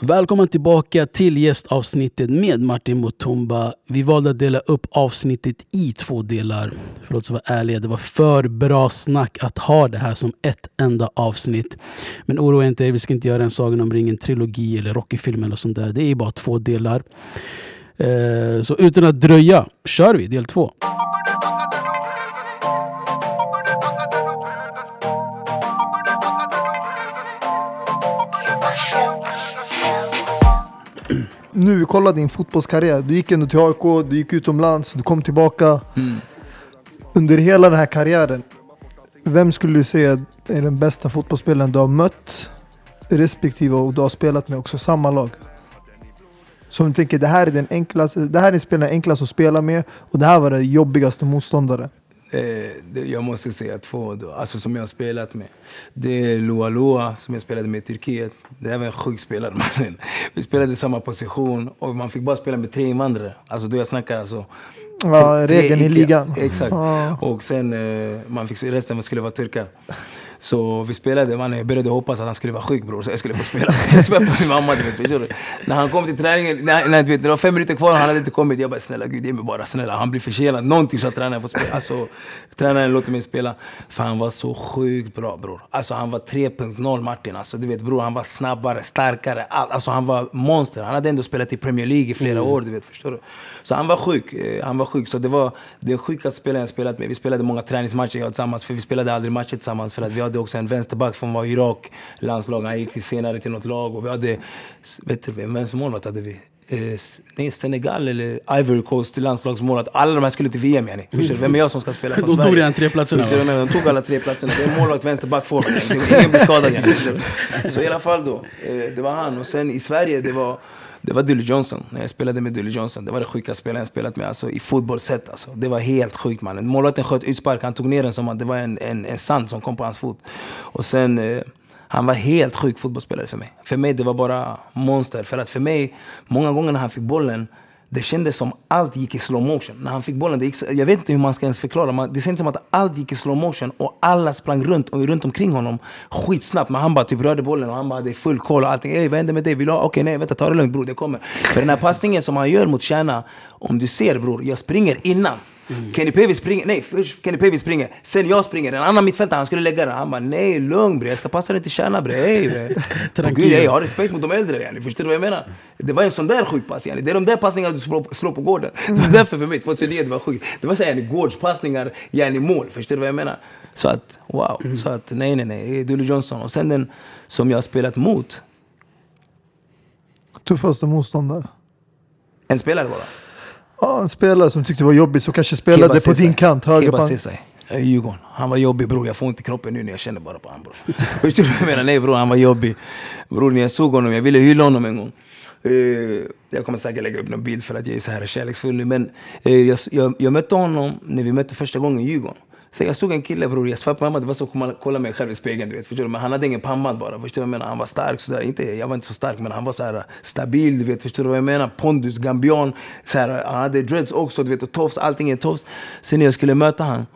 Välkommen tillbaka till gästavsnittet med Martin Mutumba. Vi valde att dela upp avsnittet i två delar. För att vara ärliga, det var för bra snack att ha det här som ett enda avsnitt. Men oroa er inte, vi ska inte göra en Sagan om ringen-trilogi eller Rocky-film eller sånt där. Det är bara två delar. Eh, så utan att dröja kör vi del två. Nu, kolla din fotbollskarriär. Du gick ändå till AIK, du gick utomlands, du kom tillbaka. Mm. Under hela den här karriären, vem skulle du säga är den bästa fotbollsspelaren du har mött? Respektive och du har spelat med också samma lag. Som du tänker, det här är den enklaste, det här är spelaren enklast att spela med och det här var den jobbigaste motståndaren. Eh, jag måste säga två alltså som jag har spelat med. Det är Loa Loa som jag spelade med i Turkiet. Det var en sjuk spelare mannen. Vi spelade i samma position och man fick bara spela med tre invandrare. Alltså då jag snackar alltså... Ja, regeln i ligan. Exakt. Ja. Och sen eh, man fick, resten skulle vara turkar. Så vi spelade, man, jag började hoppas att han skulle vara sjuk bror, så jag skulle få spela. Jag svär på min mamma, du vet, När han kom till träningen, när, när, du vet, det var fem minuter kvar och han hade inte kommit. Jag bara snälla gud, ge mig bara snälla. Han blir försenad, någonting så att tränaren får spela. Alltså, tränaren låter mig spela. För han var så sjukt bra bror. Alltså han var 3.0 Martin. Alltså, du vet bror, han var snabbare, starkare. All, alltså han var monster. Han hade ändå spelat i Premier League i flera mm. år, du vet. Förstår du? Så han var sjuk. Eh, han var sjuk. Så det var den sjukaste spelaren jag spelat med. Vi spelade många träningsmatcher jag tillsammans, för vi spelade aldrig matcher tillsammans. För att vi hade också en vänsterback som var Irak landslag. Han gick senare till något lag. Och vi hade, vet du, vem som målvakt hade vi? Eh, nej, Senegal eller Ivory Coast landslagsmålet. Alla de här skulle till VM yani. Mm. Vem är jag som ska spela för De tog redan tre platserna De tog alla tre platserna. Det är målvakt, vänsterback, forward. Ingen blir skadad yani. Så i alla fall då, eh, det var han. Och sen i Sverige, det var det var Dilly Johnson. När jag spelade med Dilly Johnson. Det var det sjukaste spelaren jag spelat med alltså, i fotbollssätt. Alltså. Det var helt sjukt mannen. Målvakten sköt utspark. Han tog ner den som att det var en, en, en sand som kom på hans fot. Och sen... Eh, han var helt sjuk fotbollsspelare för mig. För mig det var bara monster. För att för mig, många gånger när han fick bollen det kändes som allt gick i slow motion. När han fick bollen, det gick, jag vet inte hur man ska ens förklara. det kändes som att allt gick i slow motion och alla sprang runt, och runt omkring honom skitsnabbt. Men han bara typ rörde bollen och han bara hade full koll och allting. Ey, vad händer med dig? Vill du ha? Okej, nej, vänta, ta det lugnt bror, det kommer. För den här passningen som han gör mot Kärna, om du ser bror, jag springer innan. Mm. Kenny Pavey springer, nej först Kenny Pavey springer, sen jag springer. En annan mittfältare, han skulle lägga den. Han bara nej lugn bre, jag ska passa den till Kärna bre. Hey, bre. Gud, jag har respekt mot de äldre yani. Förstår du vad jag menar? Det var en sån där sjuk pass yani. Det är de där passningarna du slår, slår på gården. Det var därför för mig 2009 det var sjukt. Det var såhär yani gårdspassningar, yani mål. Förstår du vad jag menar? Så att wow, mm. så att nej nej nej, Dully Johnson. Och sen den som jag har spelat mot. Tuffaste motståndare? En spelare bara? Ja, en spelare som tyckte det var jobbigt, som kanske spelade på din kant, högerback. Djurgården. Han var jobbig bror, jag får ont i kroppen nu när jag känner bara på honom bror. Förstår du vad jag menar? Nej bror, han var jobbig. Bror, när jag såg honom, jag ville hylla honom en gång. Uh, jag kommer säkert lägga upp någon bild för att jag är så här kärleksfull nu. Men uh, jag, jag, jag mötte honom när vi mötte första gången i Djurgården. Så jag såg en kille bror, jag svär på mamma, det var så att kolla mig själv i spegeln. Du vet, förstår du? Men han hade ingen pannband bara. Förstår du jag menar? Han var stark sådär. Inte, jag var inte så stark men han var så här stabil. Du vet, förstår du vad jag menar? Pondus, gambian. Så här, han hade dreads också, du vet, och tofs. Allting är tofs. Sen när jag skulle möta honom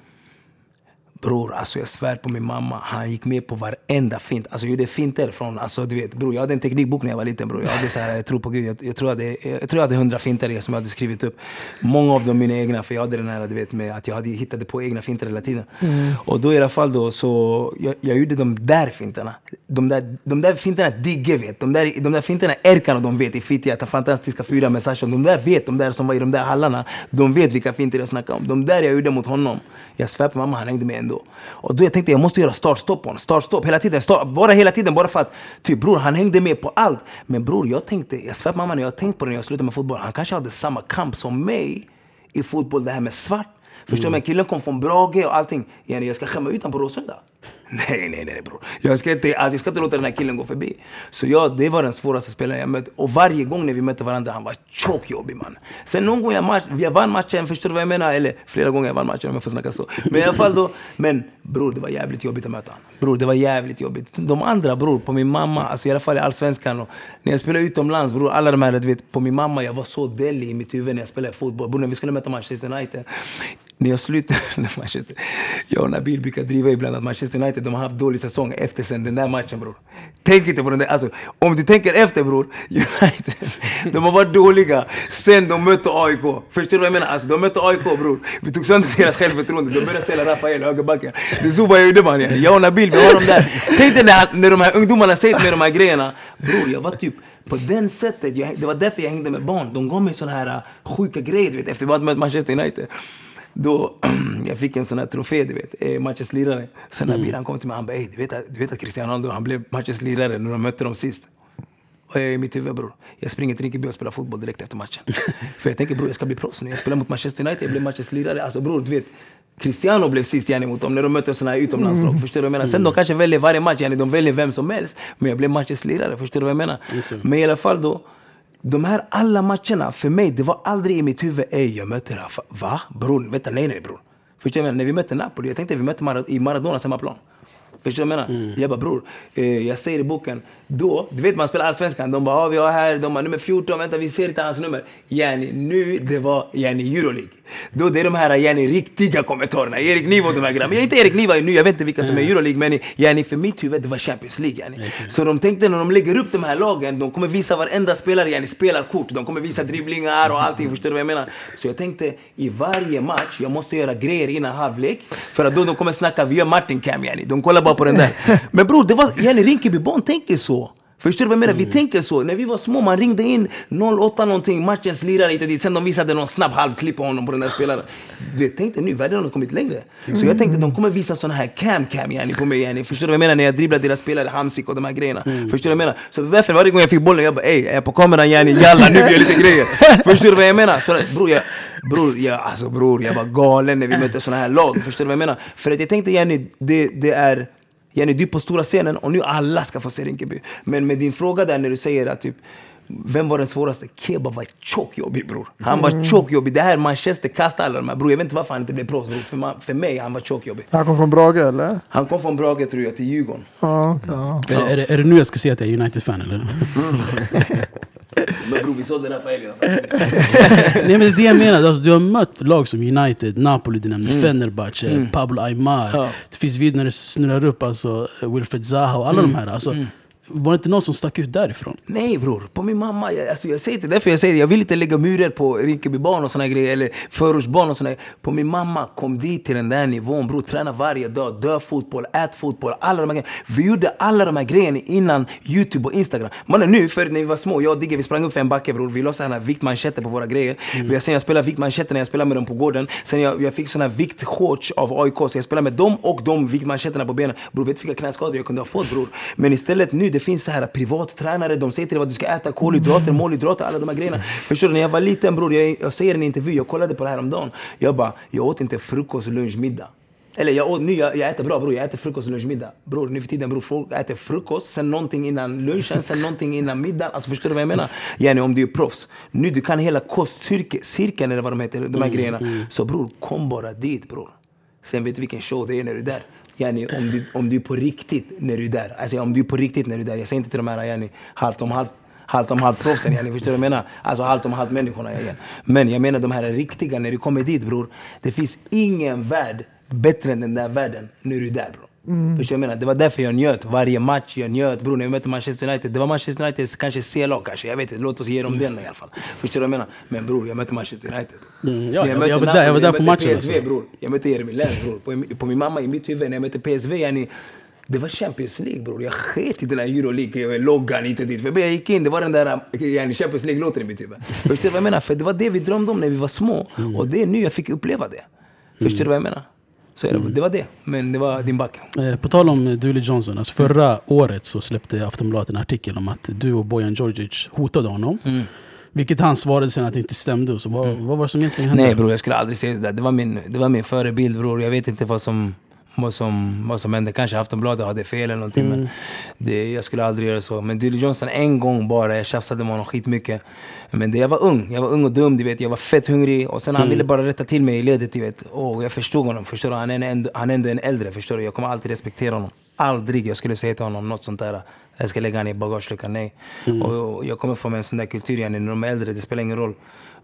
Bror, alltså jag svär på min mamma. Han gick med på varenda fint. Alltså jag gjorde finter från, alltså du vet, bror jag hade en teknikbok när jag var liten bror. Jag hade så här, jag tror på Gud, jag, jag, tror jag, hade, jag tror jag hade hundra finter som jag hade skrivit upp. Många av dem mina egna, för jag hade den här, du vet, med att jag hade hittade på egna finter hela tiden. Mm. Och då i alla fall då, så, jag, jag gjorde de där finterna. De där, de där finterna Digge vet. De där, de där finterna Erkan och de vet i Fittja, ta fantastiska fyra med Sasha. De där vet, de där som var i de där hallarna, de vet vilka finter jag snackar om. De där jag gjorde mot honom. Jag svär på mamma, han hängde med ändå. Och då jag tänkte jag måste göra start-stopp på honom. Start-stopp hela tiden. Start, bara hela tiden. Bara för att typ bror, han hängde med på allt. Men bror, jag tänkte, jag svär på mamma när jag tänkte på det när jag slutade med fotboll. Han kanske hade samma kamp som mig i fotboll, det här med svart. Förstår du? Mm. Killen kom från Brage och allting. Jag ska skämma ut honom på Råsunda. Nej, nej, nej bror. Jag ska, inte, alltså, jag ska inte låta den här killen gå förbi. Så ja, det var den svåraste spelaren jag mött. Och varje gång när vi mötte varandra, han var tjockjobbig man. Sen någon gång jag, match, jag vann matchen, förstår du vad jag menar? Eller flera gånger jag vann matchen om jag får snacka så. Men i alla fall då, men bror det var jävligt jobbigt att möta honom. Bror det var jävligt jobbigt. De andra bror, på min mamma, alltså i alla fall i Allsvenskan. Och när jag spelade utomlands bror, alla de här, du vet, på min mamma, jag var så deli i mitt huvud när jag spelade fotboll. Bror när vi skulle möta Manchester United när jag slutade med Manchester, jag och Nabil brukar driva ibland att Manchester United de har haft dålig säsong efter sen den där matchen bror. Tänk inte på den där, alltså om du tänker efter bror, United, de har varit dåliga sen de mötte AIK. Förstår du vad jag menar? Alltså de mötte AIK bror. Vi tog sönder deras självförtroende, de började ställa Rafael högerbacken. Det såg så vad jag gjorde man. Jag och Nabil, vi har dem där. Tänk dig när, när de här ungdomarna säger med de här grejerna. Bror, jag var typ på den sättet, jag, det var därför jag hängde med barn. De gav mig såna här äh, sjuka grejer, du vet, efter vi hade mött Manchester United. Då, jag fick en sån här trofé, du vet, eh, matchens lirare. Sen när mm. han kom till mig, han bara, du vet, du vet att Cristiano Ronaldo, han blev matchens lirare när de mötte dem sist. Och jag är i mitt huvud bror, jag springer till Rinkeby och spelar fotboll direkt efter matchen. För jag tänker bror, jag ska bli proffs nu. Jag spelar mot Manchester United, jag blir matchens lirare. Alltså bror, du vet. Cristiano blev sist yani, mot dem när de mötte såna här utomlandslag. Mm. Förstår du vad jag menar? Sen de kanske väljer varje match, yani, de väljer vem som helst. Men jag blev matchens lirare, förstår du vad jag menar? Okay. Men i alla fall då, de här alla matcherna, för mig, det var aldrig i mitt huvud, ey jag möter Rafa. Va? Bror, vänta, nej nej bror. Förstår du? När vi mötte Napoli, jag tänkte att vi mötte Mar i Maradonas hemmaplan. Förstår du vad jag menar? Mm. Jag bara bror, eh, jag säger i boken, då, du vet man spelar Allsvenskan, de bara ah, vi har här, de bara nummer 14, vänta vi ser inte hans nummer. Yani nu, det var yani Euroleague. Då det är de här yani, riktiga kommentarerna, Erik Niva och de här grabbarna. Jag är inte Erik Niva nu, jag vet inte vilka som är Euroleague, men yani, för mitt huvud det var Champions League. Yani. Så de tänkte när de lägger upp de här lagen, de kommer visa varenda spelare yani, spelar kort, de kommer visa dribblingar och allting, förstår du vad jag menar? Så jag tänkte i varje match, jag måste göra grejer innan halvlek, för att då de kommer snacka, vi gör Martin Cam yani. De kollar bara på den där. Men bror, det var, yani, Rinkeby barn tänker så. Förstår du vad jag menar? Mm. Vi tänker så. När vi var små, man ringde in 08 någonting, matchens lirare hit och dit. Sen de visade någon snabb halvklipp på honom på den där spelaren. Du vet, tänkte nu, världen har kommit längre. Så jag tänkte de kommer visa såna här cam-cam yani, på mig. Yani. Förstår du vad jag menar? När jag dribblar deras spelare, Hamsik och de här grejerna. Mm. Förstår du vad jag menar? Så därför varje gång jag fick bollen, jag bara ey, är jag på kameran yani? Jalla, nu gör jag lite grejer. Förstår du vad jag menar? Så, bror, jag, bror, jag, alltså, bror, jag var galen när vi mötte såna här lag. Förstår du vad jag menar? För att jag tänkte yani, det, det är Jenny, du är på stora scenen och nu alla ska få se Rinkeby. Men med din fråga där när du säger att typ, vem var den svåraste? Keba var tjockjobbig bror. Han var mm. tjockjobbig. Det här Manchester kastade alla de här bror. Jag vet inte varför han inte blev proffs bror. För, man, för mig han var tjockjobbig. Han kom från Brage eller? Han kom från Brage tror jag, till Djurgården. Ja, okay. ja. Är, är, det, är det nu jag ska säga att jag är United-fan eller? men bror vi sålde Rafael i alla fall. Nej men det är det jag menar. Alltså, du har mött lag som United, Napoli, du nämnde, mm. Fenerbahce, mm. Pablo Aymar. Ja. Det finns vid när det snurrar upp alltså, Wilfred Zaha och alla mm. de här. Alltså, mm. Var det inte någon som stack ut därifrån? Nej bror, på min mamma. Jag, alltså, jag säger det därför jag säger Jag vill inte lägga murar på Rinkebybarn och såna grejer. Eller förortsbarn och såna På min mamma kom dit till den där nivån bror. Träna varje dag, dö fotboll, ät fotboll. Alla de här grejerna. Vi gjorde alla de här grejerna innan Youtube och Instagram. Mannen nu, förut när vi var små, jag och Digge vi sprang upp för en backe bror. Vi la såna viktmanschetter på våra grejer. Mm. Sen jag spelade viktmanschetter när jag spelade med dem på gården. Sen jag, jag fick såna viktshorts av AIK. Så jag spelade med dem och de viktmanschetterna på benen. Bror vet du vilka knäskador jag kunde ha fått bror? Men istället nu, det finns så här privattränare, de säger till dig vad du ska äta, kolhydrater, målhydrater, alla de här grejerna. Förstår du? När jag var liten bror, jag, jag säger i en intervju, jag kollade på det här om dagen. Jag bara, jag åt inte frukost, lunch, middag. Eller jag, åt, nu, jag, jag äter bra bror, jag äter frukost, lunch, middag. Bror nu för tiden bror, folk äter frukost, sen någonting innan lunchen, sen någonting innan middagen. Alltså förstår du vad jag menar? Yani om du är proffs. Nu du kan hela kostcirkeln eller vad de heter, de här mm, grejerna. Mm. Så bror, kom bara dit bror. Sen vet du vilken show det är när du är där. Yani, om, du, om du är på riktigt när du är där. Alltså, om du är på riktigt när du är där. Jag säger inte till de här yani, halvt om halvt halvt om halvt proffsen. Yani, förstår du vad jag menar? Alltså halvt om halvt människorna. Igen. Men jag menar de här riktiga, när du kommer dit bror. Det finns ingen värld bättre än den där världen när du är där bror. Mm. Förstår jag menar? Det var därför jag njöt varje match. Jag njöt. Bror, när vi mötte Manchester United. Det var Manchester United kanske C-lag kanske. Jag vet inte. Låt oss ge dem den i alla fall. Förstår du vad jag menar? Men bror, jag mötte Manchester United. Mm, ja, jag, jag, jag, var där, jag var där på matchen. PSV alltså. bror. Jag mötte Jeremy Lens bror. På, på min mamma, i mitt huvud, när jag mötte PSV. Yani, det var Champions League bror. Jag sket i den här Euroleague, loggan hit och dit. För jag gick in, det var den där yani, Champions League-låten i mitt huvud. Förstår du vad jag menar? För det var det vi drömde om när vi var små. Mm. Och det är nu jag fick uppleva det. Förstår du vad jag menar? Så mm. det var det. Men det var din back. Eh, på tal om Dooley Johnson. Alltså förra mm. året så släppte Aftonbladet en artikel om att du och Bojan Djordjic hotade honom. Mm. Vilket han svarade sen att det inte stämde. Så vad, mm. vad var det som egentligen hände? Nej bror, jag skulle aldrig säga det där. Det var min, det var min förebild bror. Jag vet inte vad som vad som, vad som hände. Kanske Aftonbladet hade fel eller någonting. Mm. Men det, jag skulle aldrig göra så. Men Dilly Johnson en gång bara, jag tjafsade med honom skitmycket. Men det, jag var ung, jag var ung och dum, du vet. Jag var fett hungrig. Och sen mm. han ville bara rätta till mig i ledet, du vet. Och jag förstod honom, förstår du? Han är, en, han är ändå en äldre, förstår du? Jag kommer alltid respektera honom. Aldrig jag skulle säga till honom något sånt där. Jag ska lägga honom i bagageluckan, nej. Mm. Och, jag kommer från en sån där kultur, när de är äldre, det spelar ingen roll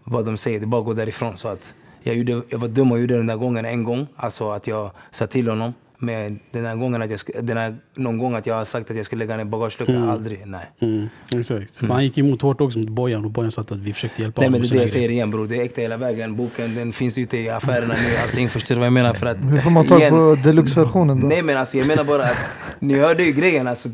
vad de säger. Det är bara att gå därifrån. Så att, Jag, gjorde, jag var dum och gjorde den där gången en gång. Alltså att jag sa till honom. Men den här gången att jag, den här, någon gång att jag har sagt att jag skulle lägga ner bagageluckan, aldrig. Nej. Mm, exakt. För han gick emot hårt också mot Bojan och Bojan sa att vi försökte hjälpa Nej honom. men det är det jag säger igen bror, det är äkta hela vägen. Boken den finns ute i affärerna nu, allting. Förstår du vad jag menar? För att, Hur får man tag på deluxe-versionen då? Nej men alltså jag menar bara att ni hörde ju grejen alltså.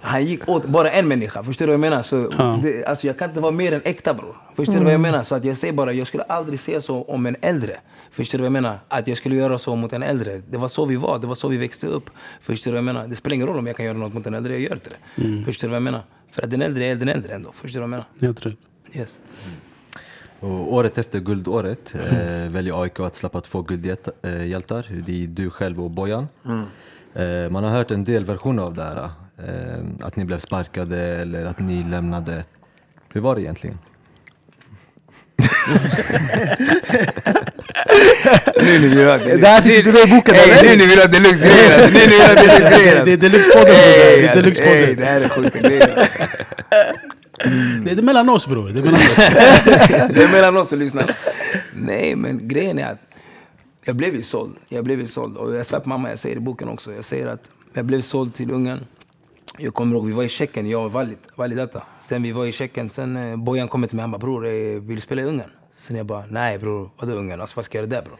Han gick åt bara en människa, förstår du vad jag menar? Så Ja. det, alltså jag kan inte vara mer än äkta bror. Förstår du vad jag menar? Så att jag säger bara, jag skulle aldrig säga så om en äldre. Förstår du vad jag menar? Att jag skulle göra så mot en äldre. Det var så vi var, det var så vi växte upp. Förstår du vad jag menar? Det spelar ingen roll om jag kan göra något mot en äldre, jag gör inte det. Förstår du vad jag menar? För att den äldre är den äldre ändå, förstår du vad jag menar? Helt rätt. Yes. Och året efter guldåret eh, väljer AIK att släppa två guldhjältar, det är du själv och Bojan. Eh, man har hört en del versioner av det här, eh, att ni blev sparkade eller att ni lämnade. Hur var det egentligen? Nu ni vill ha Det här finns inte med i boken eller? nu ni vill ha deluxe-grejer alltså. Nu ni vill ha deluxe-grejer Det är Deluxe-podden, Det är Deluxe-podden. ey, Det här är sjuka grejer. Det är det är mellan oss bror. Det är mellan oss. det är mellan oss som lyssnar. Nej, men grejen är att jag blev ju såld. Jag blev ju såld. Och jag svär på mamma, jag säger i boken också. Jag säger att jag blev såld till Ungern. Jag kommer ihåg, vi var i Tjeckien, jag och Valid, Validata. Sen vi var i Tjeckien, sen eh, Bojan kommer till mig, han bara bror, eh, vill du spela i Ungern? Sen jag bara, nej bror, vadå Ungern? Alltså vad ska jag göra där bror?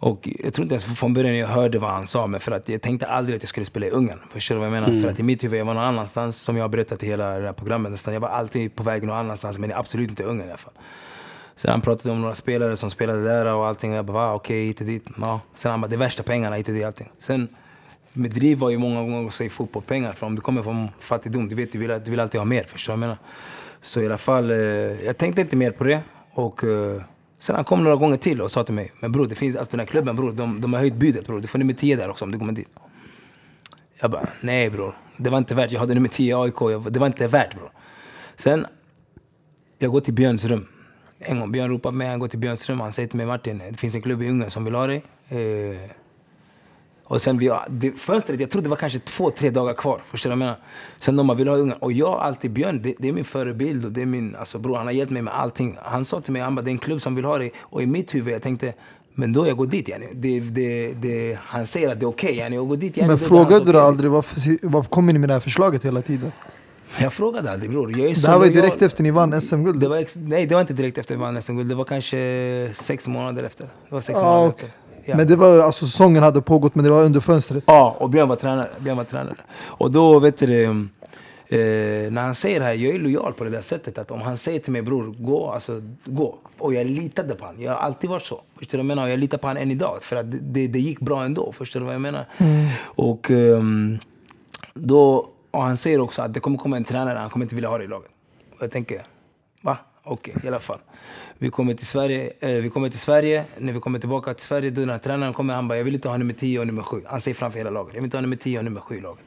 Och jag tror inte ens från början jag hörde vad han sa, men för att jag tänkte aldrig att jag skulle spela i Ungern. Förstår du vad jag menar? För att i mitt huvud, jag var någon annanstans, som jag har berättat i hela det här programmet nästan. Jag var alltid på väg någon annanstans, men absolut inte i Ungern i alla fall. Sen han pratade om några spelare som spelade där och allting. Jag bara, va, okej, hit och dit. Ja. Sen han bara, det är värsta pengarna, hit och dit, allting. Sen, med driv var ju många gånger också i fotboll pengar. För om du kommer från fattigdom, du vet, du vill, du vill alltid ha mer. Förstår du vad jag menar? Så i alla fall, eh, jag tänkte inte mer på det. Och eh, sen han kom några gånger till och sa till mig, men bror, det finns, alltså den här klubben bror, de, de har höjt budet bror. Du får nummer 10 där också om du kommer dit. Jag bara, nej bror. Det var inte värt. Jag hade nummer 10 i AIK. Jag, det var inte värt bror. Sen, jag går till Björns rum. En gång, Björn ropar på mig, han går till Björns rum. Han säger till mig, Martin, det finns en klubb i Ungern som vill ha dig. Eh, och sen vi, det, fönstret, jag tror det var kanske två, tre dagar kvar. Förstår du vad jag menar? Sen de bara, vill ha Ungern. Och jag alltid, Björn, det, det är min förebild. Och det är min, alltså bror, han har hjälpt mig med allting. Han sa till mig, han bara, det är en klubb som vill ha dig. Och i mitt huvud, jag tänkte, men då jag går dit yani. Det, det, det, han säger att det är okej okay, yani. Jag går dit yani. Men det frågade du okej. aldrig varför, varför kommer ni med det här förslaget hela tiden? Jag frågade aldrig bror. Jag Det här var direkt efter ni vann SM-guld. Nej, det var inte direkt efter vi vann SM-guld. Det var kanske sex månader efter. Det var sex Ah, månader okej. efter. Ja. Men det var alltså säsongen hade pågått men det var under fönstret. Ja, och Björn var tränare. Björn var tränare. Och då, vet du eh, när han säger det här, jag är lojal på det där sättet att om han säger till mig bror, gå, alltså gå. Och jag litade på honom. Jag har alltid varit så. Förstår du vad jag menar? Jag litar på honom än idag. För att det, det, det gick bra ändå. Förstår du vad jag menar? Och ehm, då, och han säger också att det kommer komma en tränare, han kommer inte vilja ha dig i laget. Och jag tänker, va? Okej, i alla fall. Vi kommer, till Sverige, eh, vi kommer till Sverige, när vi kommer tillbaka till Sverige, då när tränaren kommer, han bara, jag vill inte ha nummer 10 och nummer 7. Han säger framför hela laget, jag vill inte ha nummer 10 och nummer 7 i laget.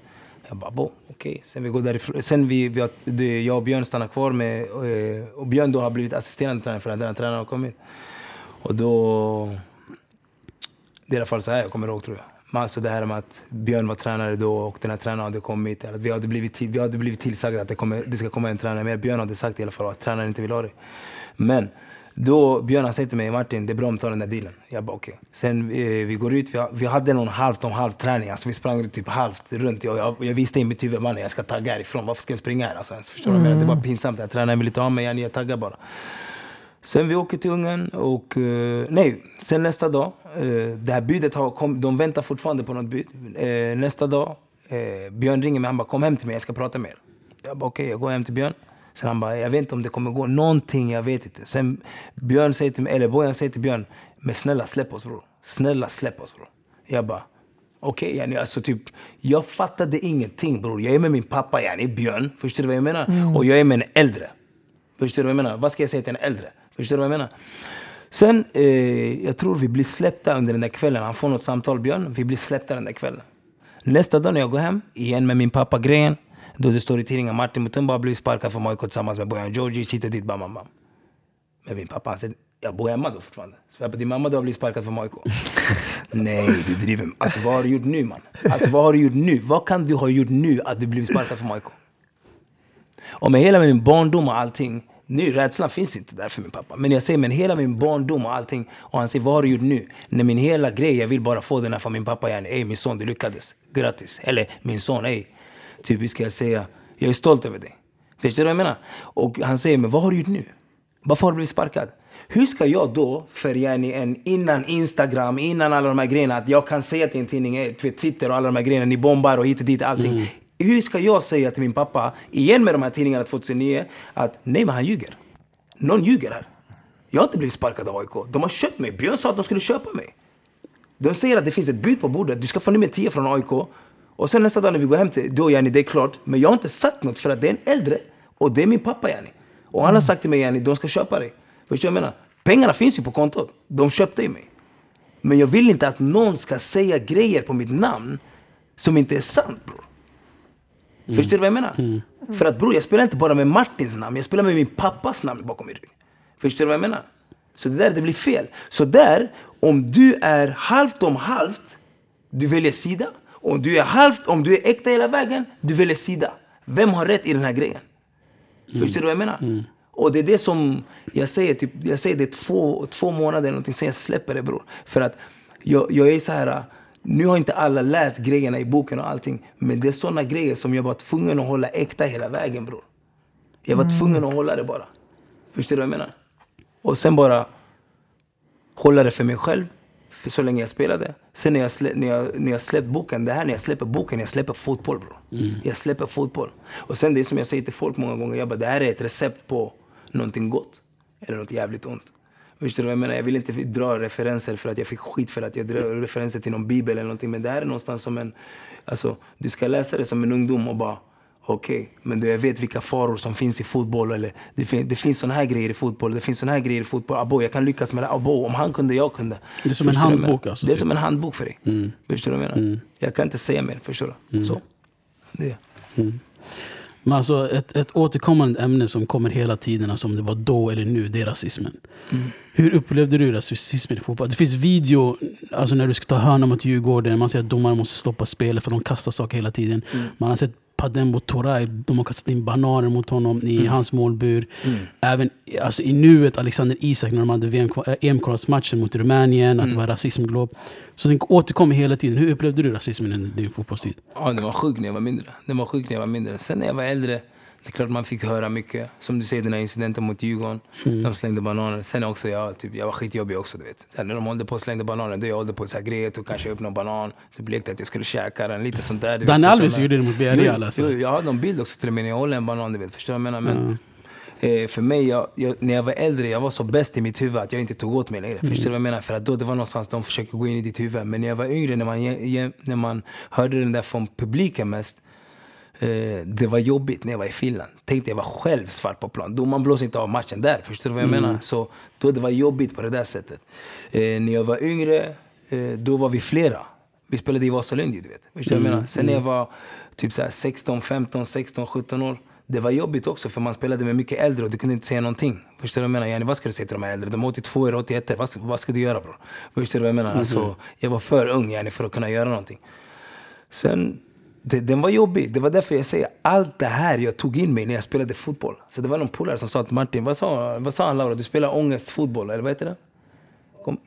Jag bara, bo, okej. Sen vi går därifrån. Sen vi, vi har, det, jag och Björn stannar kvar med, Och, och Björn då har blivit assisterande tränare för den här tränaren har kommit. Och då, det är i alla fall så här jag kommer ihåg tror jag. Alltså det här med att Björn var tränare då och den här tränaren hade kommit. Att vi, hade blivit vi hade blivit tillsagda att det, kommer, det ska komma en tränare. Men Björn hade sagt i alla fall att tränaren inte vill ha det. Men då Björn han säger till mig, Martin det är bra om du tar den där dealen. Jag bara okej. Sen eh, vi går ut, vi, vi hade någon halvt om halv träning. Alltså vi sprang typ halvt runt. Jag, jag, jag visste i mitt huvud, mannen jag ska tagga härifrån. Varför ska jag springa här? Alltså, ens, förstår du vad jag menar? Det var pinsamt. Tränaren vill inte ha mig, jag, jag taggar bara. Sen vi åker till Ungern och... eh, nej, sen nästa dag. eh, det här budet har kom, De väntar fortfarande på något bud. Eh, nästa dag, Björn ringer mig. Han bara kom hem till mig, jag ska prata med er. Jag bara okej, jag går hem till Björn. Sen han bara, jag vet inte om det kommer gå. Någonting, jag vet inte. Sen Björn säger till mig, eller Bojan säger till Björn. Men snälla släpp oss bror. Snälla släpp oss bror. Jag bara, okej yani, alltså typ. Jag fattade ingenting bror. Jag är med min pappa yani, Björn. Förstår du vad jag menar? Och jag är med en äldre. Förstår du vad jag menar? Vad ska jag säga till en äldre? Förstår du vad jag menar? Sen, eh, jag tror vi blir släppta under den där kvällen. Han får något samtal, Björn. Vi blir släppta den där kvällen. Nästa dag när jag går hem, igen med min pappa grejen. Då det står i tidningen Martin Mutumba har blivit sparkad från AIK tillsammans med Bojan Djordjic, hit och dit, bam, bam, bam. Men min pappa han säger, jag bor hemma då fortfarande. Jag bara, din mamma du har blivit sparkad från AIK. Nej, du driver med Alltså vad har du gjort nu man? Alltså vad har du gjort nu? Vad kan du ha gjort nu att du blivit sparkad från AIK? Och med hela min barndom och allting, nu, rädslan finns inte där för min pappa. Men jag säger, men hela min barndom och allting. Och han säger, vad har du gjort nu? När min hela grej, jag vill bara få den här från min pappa. Yani, ey min son, du lyckades. Grattis. Eller min son, ey. Typ, ska jag säga, jag är stolt över dig. Förstår du vad jag menar? Och han säger, men vad har du gjort nu? Varför har du blivit sparkad? Hur ska jag då, för yani en, innan Instagram, innan alla de här grejerna, att jag kan säga till en tidning, Twitter och alla de här grejerna, ni bombar och hit och dit, allting. Mm. Hur ska jag säga till min pappa, igen med de här tidningarna 2009, att nej men han ljuger. Någon ljuger här. Jag har inte blivit sparkad av AIK. De har köpt mig. Björn sa att de skulle köpa mig. De säger att det finns ett bud på bordet. Du ska få nummer 10 från AIK. Och sen nästa dag när vi går hem, till, då Jani det är klart. Men jag har inte sagt något för att det är en äldre. Och det är min pappa Jani. Och han har sagt till mig Jani, de ska köpa dig. Förstår du vad jag menar? Pengarna finns ju på kontot. De köpte ju mig. Men jag vill inte att någon ska säga grejer på mitt namn som inte är sant bror. Förstår du vad jag menar? För att bror, jag spelar inte bara med Martins namn, jag spelar med min pappas namn bakom min rygg. Förstår du vad jag menar? Så det där, det blir fel. Så där, om du är halvt om halvt, du väljer sida. Om du är halvt, om du är äkta hela vägen, du väljer sida. Vem har rätt i den här grejen? Förstår du vad jag menar? Och det är det som jag säger, typ, jag säger det två, två månader någonting, sen jag släpper det bror. För att jag, jag är så här, nu har inte alla läst grejerna i boken och allting. Men det är såna grejer som jag var tvungen att hålla äkta hela vägen bror. Jag var tvungen att hålla det bara. Förstår du vad jag menar? Och sen bara hålla det för mig själv. För så länge jag spelade. Sen när jag, slä, när jag, när jag släppt boken, det här när jag släpper boken, jag släpper fotboll bror. Jag släpper fotboll. Och sen det är som jag säger till folk många gånger, jag bara, det här är ett recept på någonting gott. Eller något jävligt ont. Förstår du vad jag menar? Jag vill inte dra referenser för att jag fick skit för att jag drar referenser till någon bibel eller någonting. Men det här är någonstans som en, alltså du ska läsa det som en ungdom och bara Okej, men du, jag vet vilka faror som finns i fotboll. Eller det, fin det finns såna här grejer i fotboll. Det finns såna här grejer i fotboll. Abo, jag kan lyckas med det. Abo, om han kunde, jag kunde. Det är som en Förstår jag handbok alltså, Det är typ. som en handbok för dig. Förstår du vad jag menar? Jag kan inte säga mer, förstår du? Så. Det. Men alltså ett, ett återkommande ämne som kommer hela tiden, alltså om det var då eller nu, det är rasismen. Hur upplevde du rasismen i fotboll? Det finns video alltså när du ska ta hörna mot Djurgården, man ser att domaren måste stoppa spelet för de kastar saker hela tiden. Man har sett Padembo Toray, de har kastat in bananer mot honom i hans målbur. Även alltså, i nuet, Alexander Isak när de hade EM-kvalsmatchen mot Rumänien, att det var rasismglob. Så den återkommer hela tiden. Hur upplevde du rasismen under din fotbollstid? Ja, den var sjuk när jag var mindre. Den var sjuk när jag var mindre. Sen när jag var äldre, det är klart man fick höra mycket. Som du säger, den här incidenten mot Djurgården. De slängde bananer. Sen också, jag, typ, jag var skitjobbig också, du vet. Sen när de hållde på och slängde bananer, då jag hållde på här grejer, tog kanske upp någon banan. Typ lekte att jag skulle käka den, lite sånt där. så Alves gjorde det mot Villarreal, alltså. jo, Jag har någon bild också till och med när jag håller en banan, du vet. Förstår du vad jag menar? Men, Eh, för mig, jag, jag, när jag var äldre, jag var så bäst i mitt huvud att jag inte tog åt mig längre. Förstår du vad jag menar? För att då det var någonstans de försöker gå in i ditt huvud. Men när jag var yngre, när man, när man hörde den där från publiken mest. Eh, det var jobbigt när jag var i Finland. Tänkte jag var själv svart på plan. Domaren blåser inte av matchen där. Förstår du vad jag menar? Så då det var jobbigt på det där sättet. Eh, när jag var yngre, eh, då var vi flera. Vi spelade i Vasalund du vet. Förstår du vad jag menar? Sen när jag var typ så här 16, 15, 16, 17 år. Det var jobbigt också för man spelade med mycket äldre och du kunde inte säga någonting. Förstår du vad jag menar? Yani, vad ska du säga till de här äldre? De är 82 eller 81 vad, ska- vad ska du göra bror? Förstår du vad jag menar? Alltså, jag var för ung yani, för att kunna göra någonting. Sen, det, den var jobbig. Det var därför jag säger allt det här jag tog in mig när jag spelade fotboll. Så det var någon polare som sa till Martin, vad sa, vad sa han Laura? Du spelar ångestfotboll, eller vad heter det? Kom.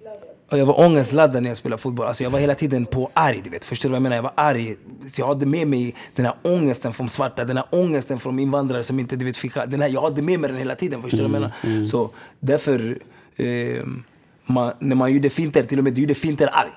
Och jag var ångestladdad när jag spelade fotboll. Alltså jag var hela tiden på arg, du vet. Förstår du vad jag menar? Jag var arg. Så jag hade med mig den här ångesten från svarta, den här ångesten från invandrare som inte du vet, fick... Den här, jag hade med mig den hela tiden, förstår du vad jag menar? Så därför, eh, man, när man gjorde finter, till och med du gjorde finter arg.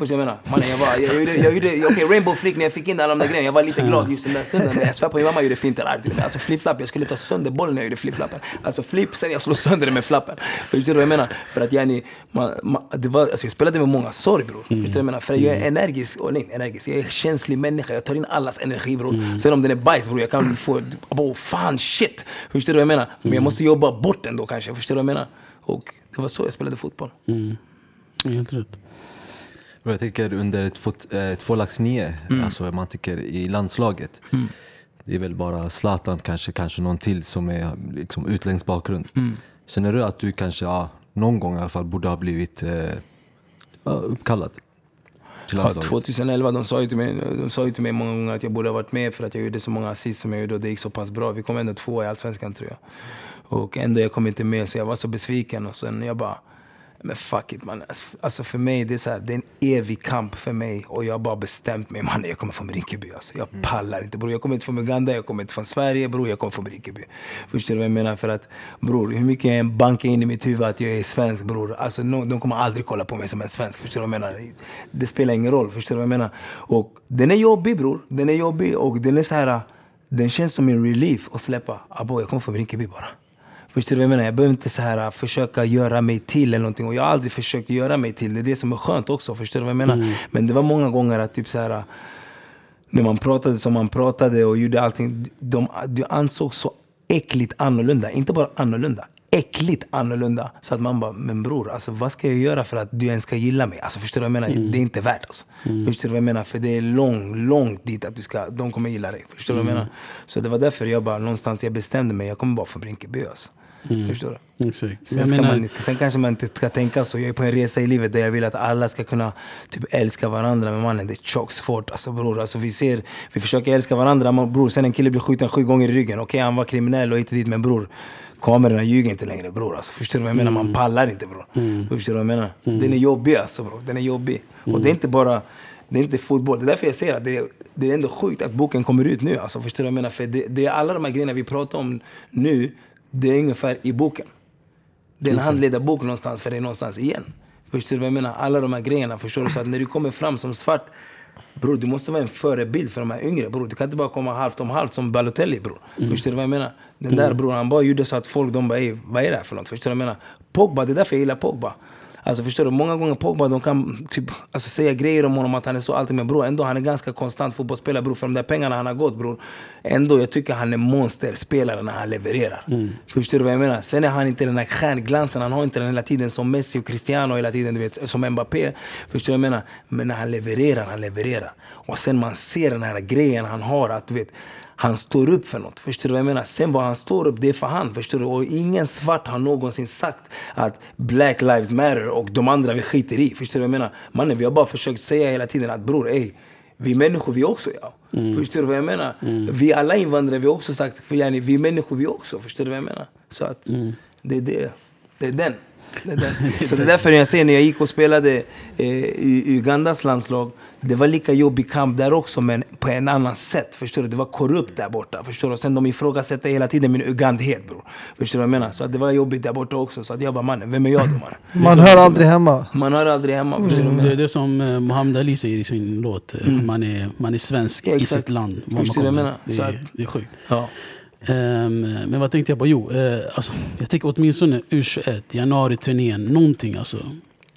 Förstår du vad jag menar? Mannen, jag, var, jag gjorde, jag gjorde okej, Rainbow Flick när jag fick in alla de där grejerna, jag var lite glad just den där stunden. Men jag svär på min mamma gjorde till mig. Alltså flip-flap, jag skulle ta sönder bollen när jag gjorde flip-flappen. Alltså flip, sen jag slog sönder den med flappen. Förstår du vad jag menar? För att yani, man, man, det var, alltså jag spelade med många sorg bror. Förstår du vad jag menar? För jag är energisk, och nej energisk, jag är känslig människa. Jag tar in allas energi bror. Sen om den är bajs bror, jag kan få, oh, fan shit. Förstår du vad jag menar? Men jag måste jobba bort den då kanske, förstår du vad jag menar? Och det var så jag spelade fotboll. Helt rätt. Jag tänker under ett fot, eh, tvålags nio, alltså man tänker i landslaget. Det är väl bara Zlatan kanske, kanske någon till som är liksom utländsk bakgrund. Känner du att du kanske, ja, någon gång i alla fall borde ha blivit eh, uppkallad? till Ja, landslaget? 2011, de sa, ju till mig, de sa ju till mig många gånger att jag borde ha varit med för att jag gjorde så många assist som jag gjorde och det gick så pass bra. Vi kom ändå tvåa i Allsvenskan tror jag. Och ändå jag kom inte med så jag var så besviken och sen jag bara men fuck it man. Alltså för mig det är, så här, det är en evig kamp för mig och jag har bara bestämt mig man jag kommer från Rinkeby alltså. Jag pallar inte bror. Jag kommer inte från Uganda, jag kommer inte från Sverige bror. Jag kommer från Rinkeby. Förstår du vad jag menar? För att bror, hur mycket jag än bankar in i mitt huvud att jag är svensk bror. Alltså no, de kommer aldrig kolla på mig som en svensk. Förstår du vad jag menar? Det spelar ingen roll. Förstår du vad jag menar? Och den är jobbig bror. Den är jobbig och den är så här. Den känns som en relief att släppa. Abo, jag kommer från Rinkeby bara. Förstår du vad jag menar? Jag behöver inte så här, äh, försöka göra mig till eller någonting. Och jag har aldrig försökt göra mig till. Det är det som är skönt också. Förstår du vad jag menar? Men det var många gånger att typ så här, äh, när man pratade som man pratade och gjorde allting. De, de ansåg så äckligt annorlunda. Inte bara annorlunda. Äckligt annorlunda. Så att man bara, men bror, alltså, vad ska jag göra för att du ens ska gilla mig? Alltså, förstår du vad jag menar? Det är inte värt alltså. Förstår du vad jag menar? För det är långt, långt dit att du ska, de kommer gilla dig. Förstår du vad jag menar? Så det var därför jag bara någonstans, jag bestämde mig. Jag kommer bara från Brinkeby alltså. Förstår du? Exakt. Sen, ska menar, man, sen kanske man inte ska tänka så. Jag är på en resa i livet där jag vill att alla ska kunna typ, älska varandra. Men mannen, det är tjockt svårt. Alltså, bror. Alltså, vi, ser, vi försöker älska varandra. Men, bror, sen en kille blir skjuten sju gånger i ryggen. Okej, han var kriminell och och dit. Men bror, kamerorna ljuger inte längre bror. Alltså, förstår du vad jag menar? Man pallar inte bror. Förstår du vad jag menar? Den är jobbig alltså bror. Den är jobbig. Och det är inte bara det är inte fotboll. Det är därför jag säger att det är, det är ändå sjukt att boken kommer ut nu. Alltså, förstår du vad jag menar? För det, det är alla de här grejerna vi pratar om nu. Det är ungefär i boken. Det är en handledarbok någonstans för dig någonstans igen. Förstår du vad jag menar? Alla de här grejerna. Förstår du? Så att när du kommer fram som svart, bror du måste vara en förebild för de här yngre. Bror. Du kan inte bara komma halvt om halvt som Balotelli bror. Förstår du vad jag menar? Den där bror, han bara gjorde så att folk de bara, "Ey, vad är det här för något? Förstår du vad jag menar? Pogba, det är därför jag gillar Pogba. Alltså förstår du, många gånger Pogba de kan typ, alltså, säga grejer om honom att han är så alltid men bror ändå han är ganska konstant fotbollsspelare bror. För de där pengarna han har gått bror. Ändå jag tycker han är monsterspelare när han levererar. Förstår du vad jag menar? Sen är han inte den där stjärnglansen, han har inte den hela tiden som Messi och Cristiano hela tiden, du vet, som Mbappé. Förstår du vad jag menar? Men när han levererar, han levererar. Och sen man ser den här grejen han har att du vet han står upp för något. Förstår du vad jag menar? Sen vad han står upp, det är för han. Förstår du? Och ingen svart har någonsin sagt att Black Lives Matter och de andra vi skiter i. Förstår du vad jag menar? Mannen, vi har bara försökt säga hela tiden att bror, ey, vi människor vi också. Ja. Förstår du vad jag menar? Vi alla invandrare, vi har också sagt, för yani, vi människor vi också. Förstår du vad jag menar? Så att det är det. Det är den. Det är den. Så det är därför jag säger när jag gick och spelade eh, i Ugandas landslag, det var lika jobbig kamp där också men på en annan sätt. Förstår du? Det var korrupt där borta. Förstår du? Och sen de ifrågasätter hela tiden min ugandhet bror. Förstår du vad jag menar? Så att det var jobbigt där borta också. Så att jag bara mannen, vem är jag då mannen? Man hör aldrig hemma. Man hör aldrig hemma. Förstår du vad jag det är det som eh, Muhammad Ali säger i sin låt. eh, Man, är, man är svensk Ja, i sitt land. Förstår du vad jag menar? Det är, att- det är sjukt. Ja. Ehm, men vad tänkte jag på? Jo, eh, alltså, jag tänker åtminstone U21, januari-turnén, någonting alltså.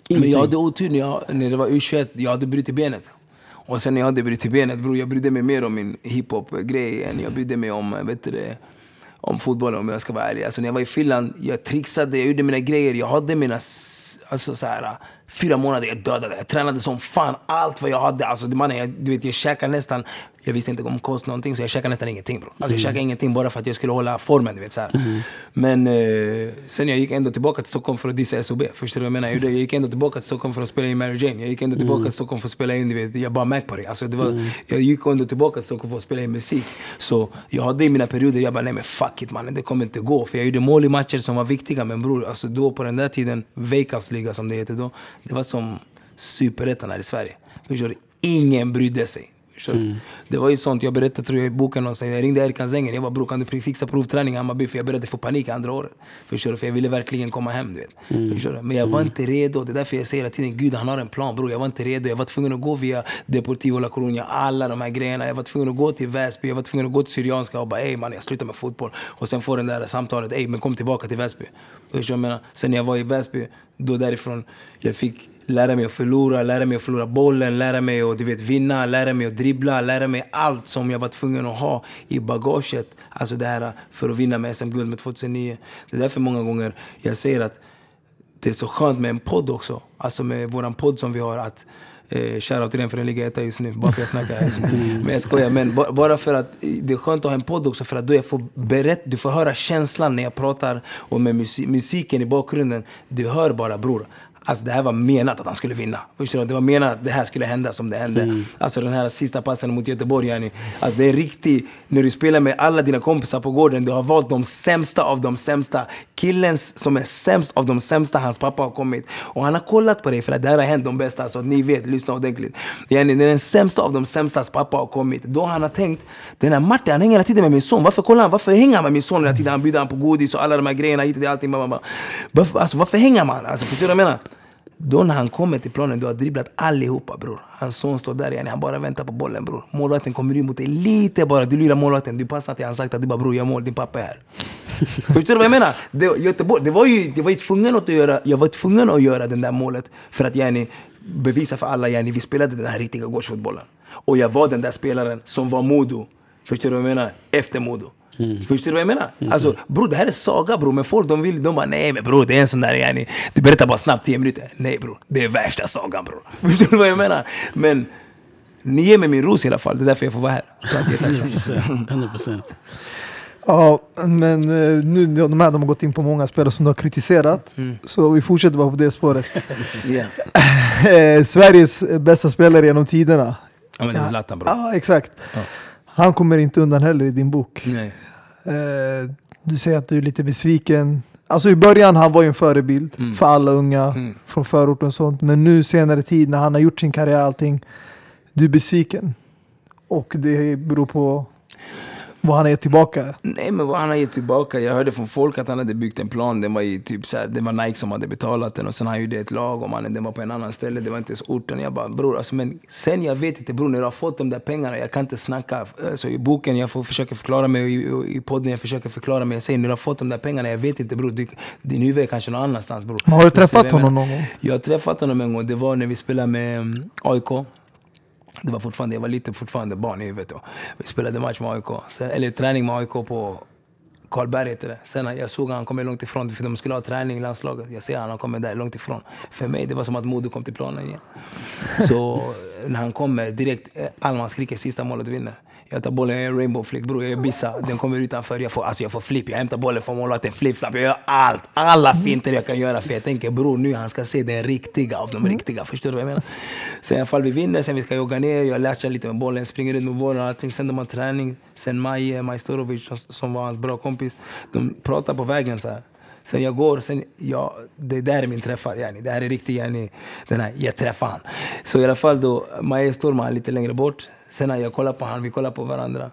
Men jag hade otur när, jag, när det var U21, jag hade brutit benet. Och sen när jag hade brutit benet, bror, jag brydde mig mer om min hiphop-grej än jag brydde mig om, eh, vet du om fotbollen om jag ska vara ärlig. Alltså när jag var i Finland, jag trixade, jag gjorde mina grejer, jag hade mina Alltså så här, fyra månader jag dödade. Jag tränade som fan, allt vad jag hade. Alltså, mannen, jag, du vet, jag käkade nästan, jag visste inte om kost någonting så jag käkade nästan ingenting bro. Alltså, jag käkade ingenting bara för att jag skulle hålla formen. Du vet, så här. Men eh, sen jag gick ändå tillbaka till Stockholm för att dissa SOB. Förstår du vad jag menar? Jag gick ändå tillbaka till Stockholm för att spela in Mary Jane. Jag gick ändå tillbaka till Stockholm för att spela in, du vet, jag bara på det. Alltså, det var, Jag gick ändå tillbaka till Stockholm för att spela in musik. Så jag hade i mina perioder, jag bara nej men fuck it mannen, det kommer inte gå. För jag gjorde mål i matcher som var viktiga. Men bror, alltså då på den där tiden, Veikkausliga som det heter då. Det var som superettan här i Sverige. Förstår du? Ingen brydde sig. Du? Det var ju sånt, jag berättade tror jag i boken, och så, jag ringde Erkan Zenger, jag bara bror kan du fixa provträning i Hammarby? För jag började få panik andra året. Förstår du? För jag ville verkligen komma hem. Du vet. Förstår du? Men jag var inte redo, det är därför jag säger hela tiden Gud han har en plan bror. Jag var inte redo, jag var tvungen att gå via Deportivo La Coruña, alla de här grejerna. Jag var tvungen att gå till Väsby, jag var tvungen att gå till Syrianska och bara ey man jag slutar med fotboll. Och sen få den där samtalet, ey men kom tillbaka till Väsby. Förstår du? Sen när jag var i Väsby, då därifrån, jag fick lära mig att förlora, lära mig att förlora bollen, lära mig att du vet, vinna, lära mig att dribbla, lära mig allt som jag var tvungen att ha i bagaget. Alltså det här för att vinna med SM-guld med 2009. Det är därför många gånger jag säger att det är så skönt med en podd också. Alltså med våran podd som vi har. att eh, Shoutout till den för den ligger etta just nu. Bara för att jag snackar här. Men jag skojar. Men ba- bara för att det är skönt att ha en podd också. För att då jag får berätta, du får höra känslan när jag pratar. Och med musi- musiken i bakgrunden. Du hör bara bror. Alltså det här var menat att han skulle vinna. Förstår du? Det var menat att det här skulle hända som det hände. Alltså den här sista passen mot Göteborg, yani. Alltså det är riktigt, när du spelar med alla dina kompisar på gården, du har valt de sämsta av de sämsta. Killen som är sämst av de sämsta, hans pappa har kommit. Och han har kollat på dig, för att det här har hänt de bästa, så att ni vet, lyssna ordentligt. Yani, det är den sämsta av de sämsta, hans pappa har kommit. Då han har tänkt, den här Martin, han hänger hela tiden med min son. Varför kollar han? Varför hänger han med min son hela tiden? Han bjuder han på godis och alla de här grejerna hit och allting. Mamma. Varför, alltså, varför hänger man? Alltså, förstår du vad jag menar? Då när han kommer till planen, du har dribblat allihopa bror. Hans son står där han bara väntar på bollen bror. Målvakten kommer in mot dig lite bara. Du lurar målvakten, du passar till han sagt att du bara bror gör mål, din pappa är här. Förstår du vad jag menar? Det, Göteborg, det var ju, det var ju tvungen att göra, jag var tvungen att göra det där målet för att yani, bevisa för alla, yani, vi spelade den här riktiga gårdsfotbollen. Och jag var den där spelaren som var Modo. Förstår du vad jag menar? Efter Modo. Mm. Förstår du vad jag menar? Mm. Alltså bror det här är saga bror, men folk de vill, de bara nej men bror det är en sån där yani, du berättar bara snabbt 10 minuter. Nej bror, det är värsta sagan bror. Förstår du vad jag menar? Men ni ger mig min ros i alla fall, det är därför jag får vara här. Så att jag är tacksam. 100%. Ja, men eh, nu de här de har gått in på många spelare som du har kritiserat. Mm. Så vi fortsätter bara på det spåret. Eh, Sveriges bästa spelare genom tiderna. Ja men det är Zlatan bror. Ja, exakt. Ja. Han kommer inte undan heller i din bok. Nej. Eh, du säger att du är lite besviken. Alltså i början han var ju en förebild Mm. för alla unga Mm. från förorten och sånt. Men nu senare tid när han har gjort sin karriär och allting. Du är besviken. Och det beror på vad han är tillbaka. Nej men vad han har gett tillbaka. Jag hörde från folk att han hade byggt en plan. Den var i typ så här, det var Nike som hade betalat den och sen han gjorde ett lag och mannen den var på en annan ställe. Det var inte ens orten. Jag bara bror alltså men sen jag vet inte bror när du har fått de där pengarna. Jag kan inte snacka. Så i boken jag får försöka förklara mig och i, i podden jag försöker förklara mig. Jag säger när du har fått de där pengarna. Jag vet inte bror. Du, din huvud är kanske någon annanstans bror. Men har du träffat honom någon gång? Jag har träffat honom en gång. Det var när vi spelade med um, AIK. Det var fortfarande, jag var lite fortfarande barn i huvudet. Vi spelade match med AIK. Sen, eller träning med AIK på Karlberg heter det. Sen jag såg han kommer långt ifrån, för de skulle ha träning i landslaget. Jag ser han, han kommer där långt ifrån. För mig det var som att Modo kom till planen igen. Så när han kommer direkt, eh, Alman skriker sista målet vinner. Jag tar bollen, jag är rainbow flick bror, jag är bissa. Den kommer utanför, jag får, alltså jag får flip. Jag hämtar bollen från målvakten, flip-flap. Jag gör allt, alla finter jag kan göra. För jag tänker bror, nu han ska se den riktiga av de riktiga. Förstår du vad jag menar? Sen i alla fall vi vinner, sen vi ska jogga ner. Jag latchar lite med bollen, springer ut med bollen och allting. Sen de har träning. Sen Maje Majstorovic, som- som var hans bra kompis. De pratar på vägen så här. Sen jag går, sen jag, det där är min träffa, yani. det här är riktigt, yani, den här, jag träffar han. Så i alla fall då, Maje står med han lite längre bort. Sen när jag kollar på han, vi kollar på varandra.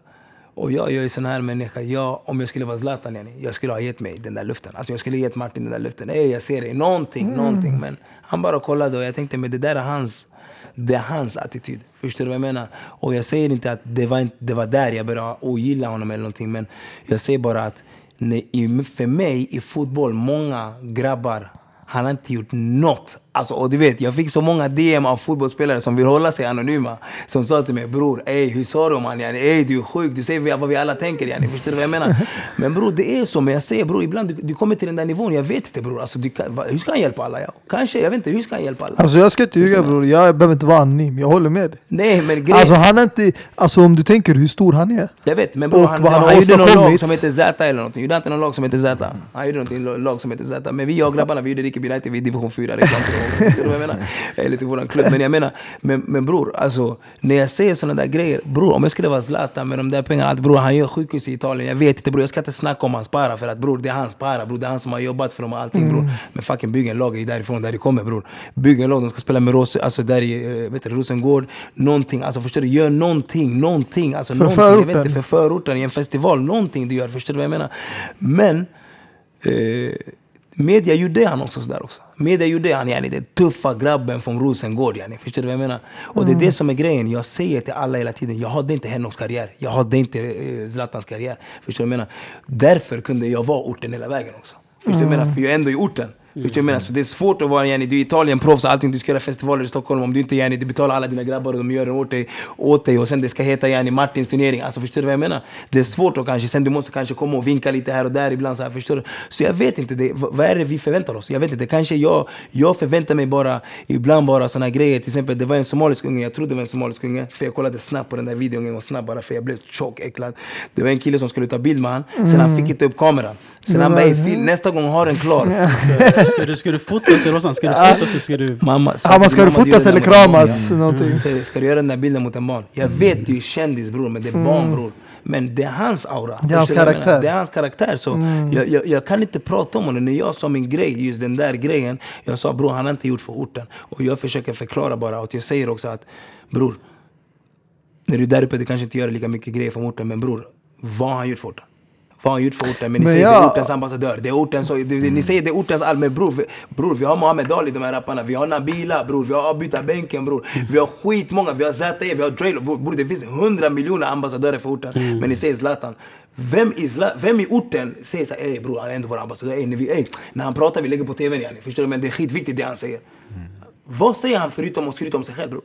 Och jag, jag är sån här människa, jag, om jag skulle vara Zlatan, yani, jag skulle ha gett mig den där luften. Alltså jag skulle ha gett Martin den där luften. Ey, jag ser dig, någonting, någonting. Men han bara kollade och jag tänkte, men det där är hans, det är hans attityd. Förstår du vad jag menar? Och jag säger inte att det var, inte, det var där jag började ogilla honom eller någonting. Men jag säger bara att nej, för mig i fotboll, många grabbar, han har inte gjort något. Alltså, och du vet, jag fick så många DM av fotbollsspelare som vill hålla sig anonyma. Som sa till mig, bror, ey, hur sa du man? Yani, ey, du är sjuk, du säger vad vi alla tänker. Yani. Förstår du vad jag menar? Men bror, det är så. Men jag säger bror, ibland du, du kommer till den där nivån, jag vet inte bror. Alltså, du, hur ska han hjälpa alla? Ja? Kanske, jag vet inte, hur ska han hjälpa alla? Alltså jag ska inte ljuga bror, jag behöver inte vara anonym. Jag håller med dig. Nej, men grejen... Alltså han är inte, alltså om du tänker hur stor han är. Jag vet, men bror, han, han, han gjorde någon lag som heter Z eller någonting. Gjorde han inte någon lag som heter Z? Han gjorde någonting lag som heter Z. Men vi, jag och grabbarna, vi gjorde Rinkeby United, vi är division 4 redan. Förstår du vad jag menar? Eller till våran klubb. Men jag menar, men, men bror, alltså när jag säger sådana där grejer. Bror, om jag skulle vara Zlatan med de där pengarna. Att, bror, han gör sjukhus i Italien. Jag vet inte bror, jag ska inte snacka om hans para. För att bror, det är hans para. Bror, det är han som har jobbat för dem och allting bror. Men fucking bygg en lag är därifrån, där det kommer bror. Bygg en lag, de ska spela med Ros alltså, där i eh, vet du, Rosengård. Någonting, alltså förstår du? Gör någonting, någonting. Alltså, För någonting. Jag vet förorten. inte, för förorten, i en festival, någonting du gör. Förstår du vad jag menar? Men eh, media gjorde han också sådär också. Media gjorde han, yani, den tuffa grabben från Rosengård. Yani, förstår du vad jag menar? Och det är det som är grejen. Jag säger till alla hela tiden, jag hade inte Henoks karriär. Jag hade inte eh, Zlatans karriär. Förstår du vad jag menar? Därför kunde jag vara orten hela vägen också. Förstår du vad jag menar? För jag är ändå i orten. Förstår du vad jag menar? Så det är svårt att vara yani, du är Italien-proffs, allting, du ska göra festivaler i Stockholm. Om du inte yani, du betalar alla dina grabbar och de gör det åt dig, åt dig och sen det ska heta yani, Martins turnering. Alltså förstår du vad jag menar? Det är svårt att kanske, sen du måste kanske komma och vinka lite här och där ibland. Så, här, förstår du? så jag vet inte, det, vad är det vi förväntar oss? Jag vet inte, kanske jag, jag förväntar mig bara, ibland bara här grejer. Till exempel, det var en somalisk unge, jag trodde det var en somalisk unge, för jag kollade snabbt på den där videon gång snabbt bara för jag blev tjock, äcklad. Det var en kille som skulle ta bild med han, sen han fick inte upp kameran. Sen han bara, "Ey, fil- nästa gång har den klar. Så, Ska du, ska du fotas eller vad Ska du fotas eller ska du... Mamma, Ja, man ska du fotas eller kramas? ja. Någonting. Säger, Ska du göra den där bilden mot en barn? Jag vet du är kändis bror, men det är barn bror. Men det är hans aura. Det är hans karaktär. Det är hans karaktär. Så jag, jag, jag kan inte prata om honom. När jag sa min grej, just den där grejen. Jag sa bror, han har inte gjort för orten. Och jag försöker förklara bara. Och jag säger också att bror, när du är där uppe, du kanske inte gör lika mycket grejer för orten. Men bror, vad har han gjort för orten? Vad har han gjort för orten? Men ni Men säger det jag- är ortens ambassadör, det är ortens... Det, det, ni säger det är ortens all, men bror, bror, vi har Mohammed Ali, de här rapparna. Vi har Nabila, bror. Vi har avbytarbänken, bror. Vi har skitmånga. Vi har ZE, vi har Draylo. Bror, bror, det finns hundra miljoner ambassadörer för orten. Men ni säger Zlatan. Vem i, Zla, vem i orten säger såhär, ey bror, han är ändå vår ambassadör. Ey, när, vi, ey, när han pratar, vi lägger på tvn yani. Förstår du? Men det är skitviktigt det han säger. Vad säger han förutom att skryta om sig själv bror?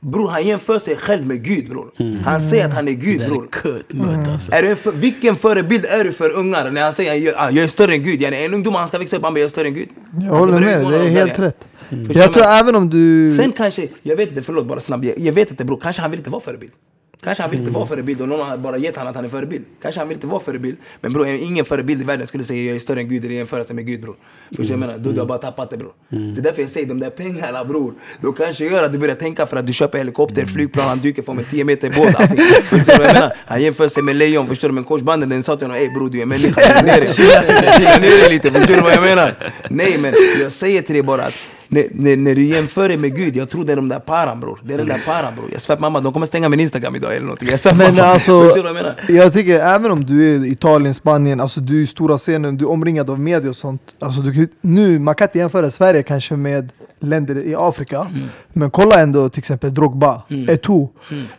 Bror, han jämför sig själv med Gud bror. Han säger att han är Gud Det är bror. kutt mött alltså. Är du för, vilken förebild är du för ungar när han säger att jag, jag är större än Gud? En ungdom han ska växa upp, han bara jag är större än Gud. Jag ska håller med, det är helt där, rätt. Förstår Jag tror även om du... Sen kanske, jag vet inte, förlåt bara snabbt. Jag, jag vet inte bror, kanske han vill inte vara förebild. Kanske han vill inte vara förebild och någon har bara gett honom att han är förebild. Kanske han vill inte vara förebild. Men bror, ingen förebild i världen skulle säga jag är större än Gud eller jämföra sig med Gud bror. Förstår du vad jag menar? Du, du har bara tappat det bror. Det är därför jag säger de där pengarna bror. De kanske gör att du börjar tänka för att du köper helikopter, flygplan, han dyker från med 10 meter båt, allting. Förstår du vad jag menar? Han jämför sig med lejon, förstår du? Men korsbanden den sa till honom, ey bror du är människa, chilla ner dig. Chilla ner dig lite, förstår du vad jag menar? Nej men jag säger till dig bara att när, när, när du jämför dig med Gud, jag tror det är de där paran bror. Det är den där paran bror. Jag svär mamma, de kommer stänga min instagram idag eller någonting. Jag svär Men mamma. alltså, Förstår du vad jag menar? jag tycker även om du är i Italien, Spanien, alltså du är i stora scenen, du är omringad av media och sånt. Alltså du, nu, man kan inte jämföra Sverige kanske med länder i Afrika. Mm. Men kolla ändå till exempel Drogba, Eto'o,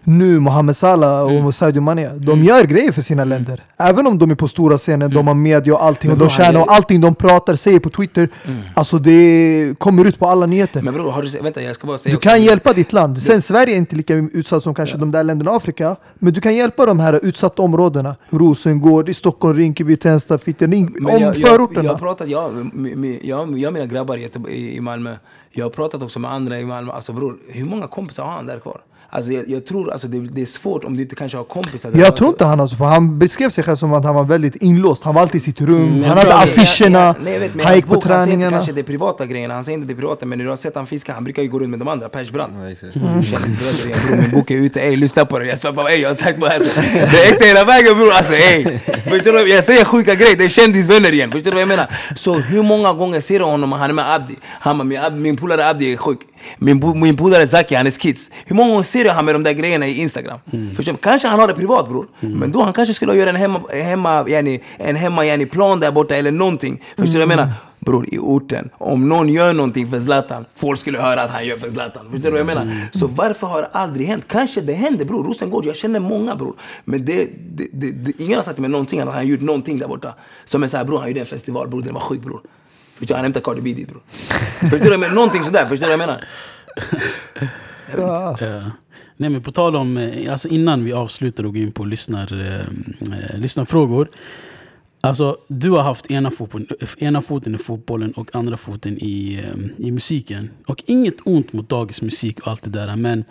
nu Mohamed Salah och Mm. Sadio Mané. De gör grejer för sina länder. Även om de är på stora scenen, de har media och allting. Och de tjänar och allting de pratar, säger på Twitter. Alltså det kommer ut på alla nyheter. Men bror, har du, vänta jag ska bara säga Du kan hjälpa ditt land. Sen Sverige är inte lika utsatt som kanske de där länderna i Afrika. Men du kan hjälpa de här utsatta områdena. Rosengård, i Stockholm, Rinkeby, Tensta. Men Om jag, jag, förorterna. jag jag, med- med- jag, jag och mina grabbar i i Malmö, jag har pratat också med andra i Malmö. Alltså bror, hur många kompisar har han där kvar? Alltså jag, jag tror alltså det, det är svårt om du inte kanske har kompisar där. jag alltså, tror inte han alltså, för han beskrev sig själv som att han var väldigt inlåst. Han var alltid i sitt rum, Mm, jag han hade affischerna, nej, jag vet, han gick på bok, Han säger inte träningarna. kanske det privata grejerna, han säger inte det privata men när du har sett han fiska, han brukar ju gå runt med de andra, Persbrandt. Mm. Igen, bror, min bok är ute, ey lyssna på det. Jag svär på ey jag har sagt det här. Det är äkta hela vägen bror, alltså ey. Förstår du? Jag säger sjuka grejer, det är kändisvänner igen. Förstår du vad jag menar? Så hur många gånger ser du honom, han är med Abdi. Han bara, min, min polare Abdi är sjuk. Min, polare Zaki, han är skits. Hur många gånger ser du han med de där grejerna i Instagram? Förstår du? Kanske han har det privat bror. Men då han kanske skulle göra en hemma, hemma, yani, en hemma yani, plan där borta eller någonting. Förstår du vad jag menar? Bror, i orten, om någon gör någonting för Zlatan, folk skulle höra att han gör för Zlatan. Förstår du vad jag menar? Så varför har det aldrig hänt? Kanske det händer bror, Rosengård, jag känner många bror. Men det, det, det, det, ingen har sagt till mig någonting att han har gjort någonting där borta. Som är såhär, bror han gjorde en festival bror, den var sjuk bror. Förstår du? Han hämtade Cardi B dit bror. Förstår du? jag menar? Någonting sådär, förstår du vad jag menar? Ja. Ja. Nej men på tal om, eh, alltså innan vi avslutar och går in på lyssnar, eh, eh, lyssnarfrågor. Alltså du har haft ena, fotboll, ena foten i fotbollen och andra foten i, eh, i musiken. Och inget ont mot dagens musik och allt det där men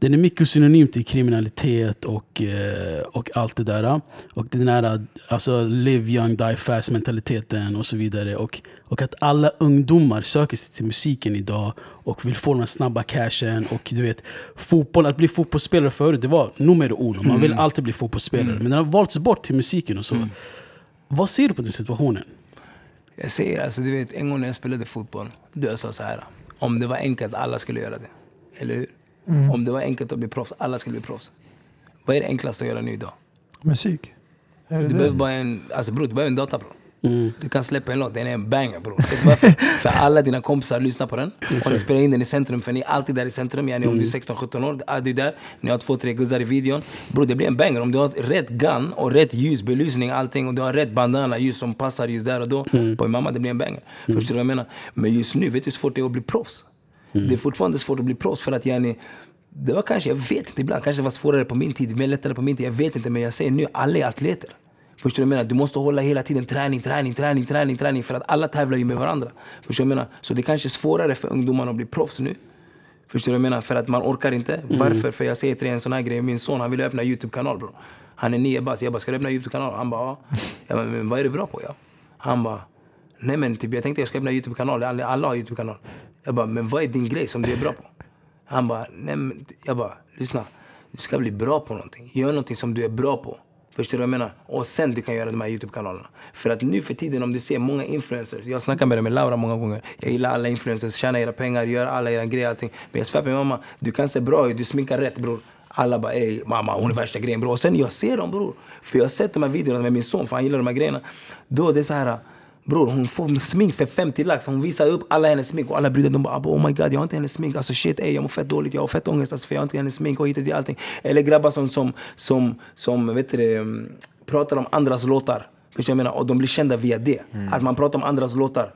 den är mycket synonymt till kriminalitet och, eh, och allt det där. Och den här alltså, live young, die fast mentaliteten och så vidare. Och, och att alla ungdomar söker sig till musiken idag och vill få den snabba cashen. Och du vet, fotboll, att bli fotbollsspelare förut, det var nummer uno. Man vill alltid bli fotbollsspelare. Men den har valts bort till musiken och så. Vad ser du på den situationen? Jag säger alltså, du vet, en gång när jag spelade fotboll, då jag sa så här. Om det var enkelt, alla skulle göra det. Eller hur? Om det var enkelt att bli proffs, alla skulle bli proffs. Vad är det enklaste att göra nu idag? Musik. Det Du det? behöver bara en, alltså bror, du behöver en data bror. Mm. Du kan släppa en låt, den är en banger bror. Vet du varför? för alla dina kompisar lyssnar på den. Och ni spelar in den i centrum, för ni är alltid där i centrum. Yani om du är 16-17 år, är du där. Ni har två, tre guzzar i videon. Bror det blir en banger. Om du har rätt gun och rätt ljus, belysning, allting. Och du har rätt bandana, ljus som passar just där och då. På en mamma, det blir en banger. Förstår du vad jag menar? Men just nu, vet du hur svårt det är att bli proffs? Det är fortfarande svårt att bli proffs för att yani, det var kanske, jag vet inte ibland, kanske det var svårare på min tid, mer lättare på min tid, jag vet inte. Men jag säger nu, alla är atleter. Förstår du vad jag menar? Du måste hålla hela tiden träning, träning, träning, träning, träning. För att alla tävlar ju med varandra. Förstår du vad jag menar? Så det kanske är svårare för ungdomarna att bli proffs nu. Förstår du vad jag menar? För att man orkar inte. Varför? För jag säger till dig en sån här grej. Min son han vill öppna YouTube-kanal bro. Han är nio bast. Jag bara, ska du öppna YouTube-kanal? Han bara, ja. Jag bara, men vad är du bra på? Ja. Han bara, Nej men typ, jag tänkte jag ska öppna YouTube-kanal, alla har YouTube-kanal. Jag bara, men vad är din grej som du är bra på? Han bara, nej men, jag bara, lyssna. Du ska bli bra på någonting. Gör någonting som du är bra på. Förstår du vad jag menar? Och sen du kan göra de här YouTube-kanalerna. För att nu för tiden om du ser många influencers. Jag snackar med dem med Laura många gånger. Jag gillar alla influencers, tjäna era pengar, gör alla era grejer, allting. Men jag svär på min mamma, du kan se bra ut, du sminkar rätt bror. Alla bara ey mamma hon är värsta grejen bror. Och sen jag ser dem bror. För jag har sett de här videorna med min son för han gillar de här grejerna. Då det är så här. Bror hon får smink för 50 lax. Hon visar upp alla hennes smink och alla brudar de bara oh my god jag har inte hennes smink. Alltså shit ey jag mår fett dåligt. Jag har fett ångest alltså, för jag har inte hennes smink och hit och dit allting. Eller grabbar som, som, som, som vet du mm, pratar om andras låtar. Förstår jag menar? Och de blir kända via det. Att man pratar om andras låtar.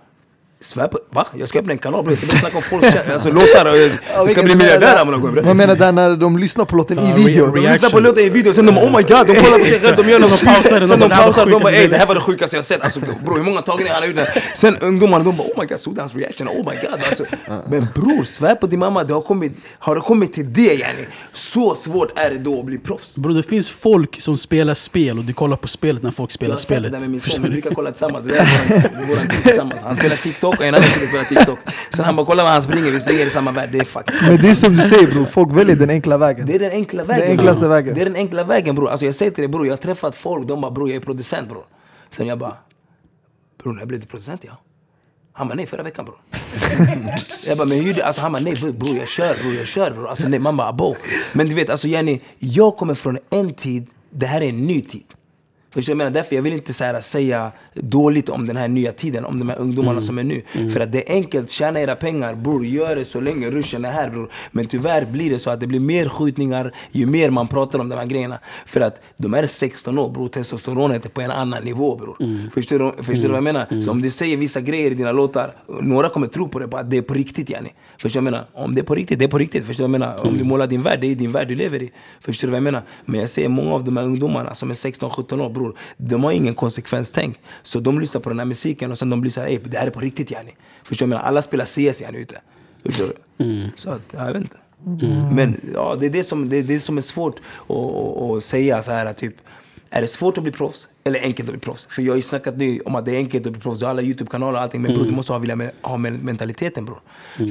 Svär på, va? Jag ska öppna en kanal bror, jag ska börja snacka om folks alltså, låtar och jag, jag ska bli miljardär bror. Man menar där när de lyssnar på låten i video? re- De lyssnar på låten i video, sen de oh my god, de kollar på sig själva, de gör Sen något de pausar Sen de pausar, de bara ey det här jag var det sjukaste jag sett. Alltså bror hur många tagningar han har gjort? Sen ungdomarna de bara oh my god, såg du hans reaction? Oh my god alltså. Men bror, svär på din mamma, det har kommit, har det kommit till det yani. Så svårt är det då att bli proffs. Bro, det finns folk som spelar spel och du kollar på spelet när folk Jag spelar har sett det spelet. där med min son, Förstår vi du? brukar kolla tillsammans. Det är våran, våran tid tillsammans. Han spelar TikTok och en annan kille spelar TikTok. Sen han bara kolla vad han springer, vi springer i samma värld. Det är fucking Men det är som du säger bror, folk väljer den enkla vägen. Det är den enkla vägen. Den enklaste vägen. Det är den enkla vägen bror. Alltså jag säger till dig bror, jag har träffat folk, de bara bror jag är producent bror. Sen jag bara, bror när blev du producent ja? Han bara nej förra veckan bror. jag bara men hur alltså han bara nej bror jag kör bror jag kör bror. Alltså nej man bara abo. Men du vet alltså Jenny, jag kommer från en tid, det här är en ny tid. Förstår jag menar? Därför jag vill inte så här, säga dåligt om den här nya tiden, om de här ungdomarna som är nu. För att det är enkelt, tjäna era pengar bror, gör det så länge ruschen är här bror. Men tyvärr blir det så att det blir mer skjutningar ju mer man pratar om de här grejerna. För att de är 16 år bror, testosteronet är på en annan nivå bror. Förstår, du, förstår du vad jag menar? Så om du säger vissa grejer i dina låtar, några kommer tro på det, på att det är på riktigt yani. Förstår du vad jag menar? Om det är på riktigt, det är på riktigt. Förstår du vad jag menar? Om du målar din värld, det är din värld du lever i. Förstår du vad jag menar? Men jag ser många av de här ungdomarna som är 16-17 år bror, de har ingen konsekvenstänk. Så de lyssnar på den här musiken och sen de blir såhär, "Ey, det här är på riktigt yani. Förstår du menar? Alla spelar CS yani ute. Förstår du? Så att, ja, jag vet inte. Men ja, det är det som, det är, det som är svårt att, att, att säga så här typ. Är det svårt att bli proffs? Eller enkelt att bli proffs? För jag har ju snackat nu om att det är enkelt att bli proffs. Du har alla YouTube-kanaler och allting. Men bror, du måste ha, vilja, ha men- mentaliteten bror.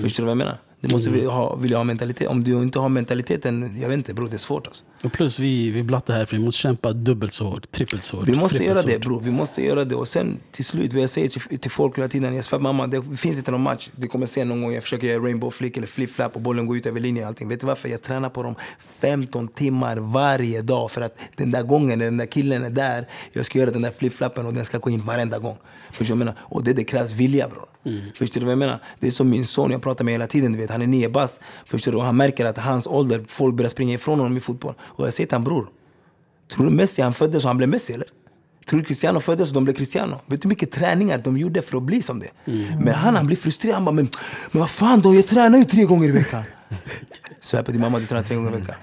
Förstår du vad jag menar? Du måste vilja ha, vilja ha mentalitet. Om du inte har mentaliteten, jag vet inte bror, det är svårt alltså. Och plus vi, vi blattar här för vi måste kämpa dubbelt så hårt, trippelt så hårt. Vi måste göra det bror, vi måste göra det. Och sen till slut, vad jag säger till, till folk hela tiden, jag svär mamma, det finns inte någon match. Du kommer se någon gång jag försöker göra rainbow flick eller flip-flap och bollen går ut över linjen och allting. Vet du varför? Jag tränar på dem 15 timmar varje dag. För att den där gången när den där killen är där, jag ska göra den där flip-flappen och den ska gå in varenda gång. Jag menar? Och det, det krävs vilja bror. Förstår du vad jag menar? Det är som min son, jag pratar med hela tiden, du vet, han är nio bast. Förstår du? Och han märker att hans ålder, folk börjar springa ifrån honom i fotboll. Och jag säger till honom bror, Tror du Messi han föddes och han blev Messi eller? Tror du Cristiano föddes och de blev Cristiano? Vet du hur mycket träningar de gjorde för att bli som det? Men han, han blir frustrerad. Han bara, men, men vad fan då? Jag tränar ju tre gånger i veckan. Svär på din mamma, du tränar tre gånger i veckan.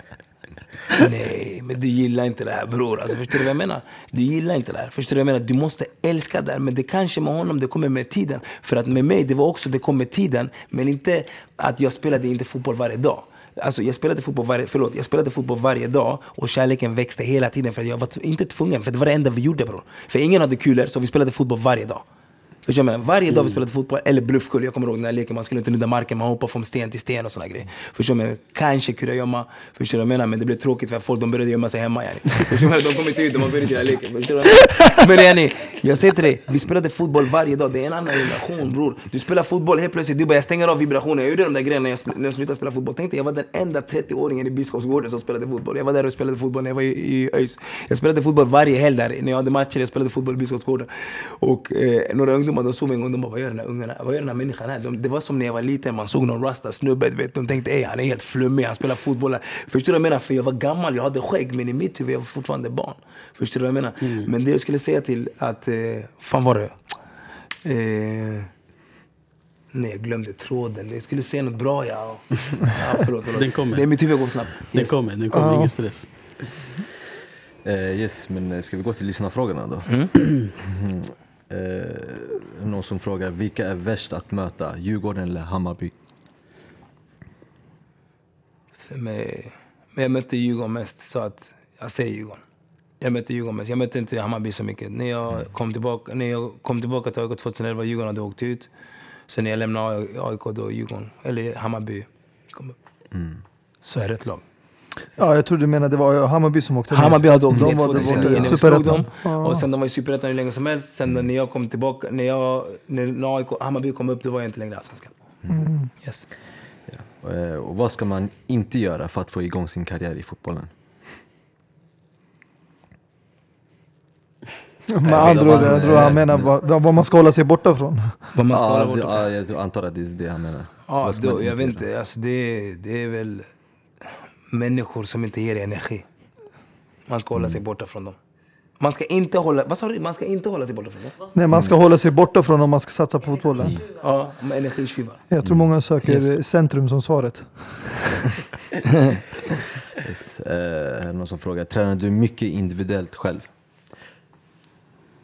Nej, men du gillar inte det här bror. Alltså, förstår du vad jag menar? Du gillar inte det här. Förstår du vad jag menar? Du måste älska det här. Men det kanske med honom, det kommer med tiden. För att med mig, det var också, det kom med tiden. Men inte att jag spelade inte fotboll varje dag. Alltså jag spelade fotboll varje, förlåt, jag spelade fotboll varje dag och kärleken växte hela tiden för att jag var inte tvungen, för det var det enda vi gjorde bror. För ingen hade kulor, så vi spelade fotboll varje dag. Förstår du jag? Varje dag vi spelade fotboll, eller bluffkull. Jag kommer ihåg den här leken, man skulle inte nudda marken, man hoppade från sten till sten och såna grejer. Förstår du vad jag menar? Kanske kurragömma, förstår du vad jag menar? Men det blev tråkigt för folk de började gömma sig hemma yani. Förstår du jag? De kom inte ut, de var började den här leken. Förstår du jag? Men yani, jag säger till dig, vi spelade fotboll varje dag, det är en annan generation bror. Du spelar fotboll, helt plötsligt, du bara jag stänger av vibrationen. Jag gjorde de där grejerna när jag, när jag slutade spela fotboll. Tänkte jag var den enda 30-åringen i Biskopsgården som spelade fotboll. Jag var där och spelade fotboll när jag var i, i ÖIS. Jag spelade fotboll varje helg där, när jag hade matcher, jag spelade fotboll i Biskopsgården. Och eh, några ungdomar de såg mig en gång, de bara vad gör den här ungen? Vad gör den här människan här? De, det var som när jag var liten, man såg någon rasta snubbe, du vet. De tänkte ey han är helt flummig, han spelar fotboll. här." Förstår du vad jag menar? För jag var gammal, jag hade skägg, men i mitt huvud jag var fortfarande barn. Förstår du vad jag menar? Men det jag skulle säga till att, eh, fan var det? Eh, nej, jag glömde tråden. Jag skulle säga något bra ja. ja förlåt, förlåt. Den kommer. Det är mitt huvud går snabbt. Den Yes. kommer, den kommer, Ja. ingen stress. Eh, yes, men eh, ska vi gå till lyssnarfrågorna då? eh, någon som frågar, vilka är värst att möta? Djurgården eller Hammarby? För mig, men jag mötte Djurgården mest, så att jag säger Djurgården. Jag mötte Djurgården mest. Jag mötte inte Hammarby så mycket. När jag kom tillbaka, när jag kom tillbaka till AIK 2011, Djurgården hade åkt ut. Sen när jag lämnade AIK, då Djurgården, eller Hammarby kom upp. Så är det ett lag. Ja, jag tror du menade det var Hammarby som åkte ner. Hammarby hade åkt ner var 2009 borta i när vi slog Superettan. dem. Ja. Och sen de var i Superettan hur länge som helst. Sen när jag kom tillbaka, när, jag, när, när AIK, Hammarby kom upp, då var jag inte längre allsvenskan. Yes. Eh, Och vad ska man inte göra för att få igång sin karriär i fotbollen? Med andra ord, jag tror han menar vad, vad man ska hålla sig borta från. Vad man ska Ja, hålla det, borta ja, jag antar att det är det han menar. Ja, då, jag vet inte. Alltså det, det är väl människor som inte ger dig energi. Man ska hålla sig borta från dem. Man ska inte hålla, vad sa du? Man ska inte hålla sig borta från dem? Nej, man ska hålla sig borta från om man ska satsa på fotbollen. Ja, energitjuvar. Jag tror många söker centrum som svaret. Yes. Eh, här är någon som frågar, tränar du mycket individuellt själv?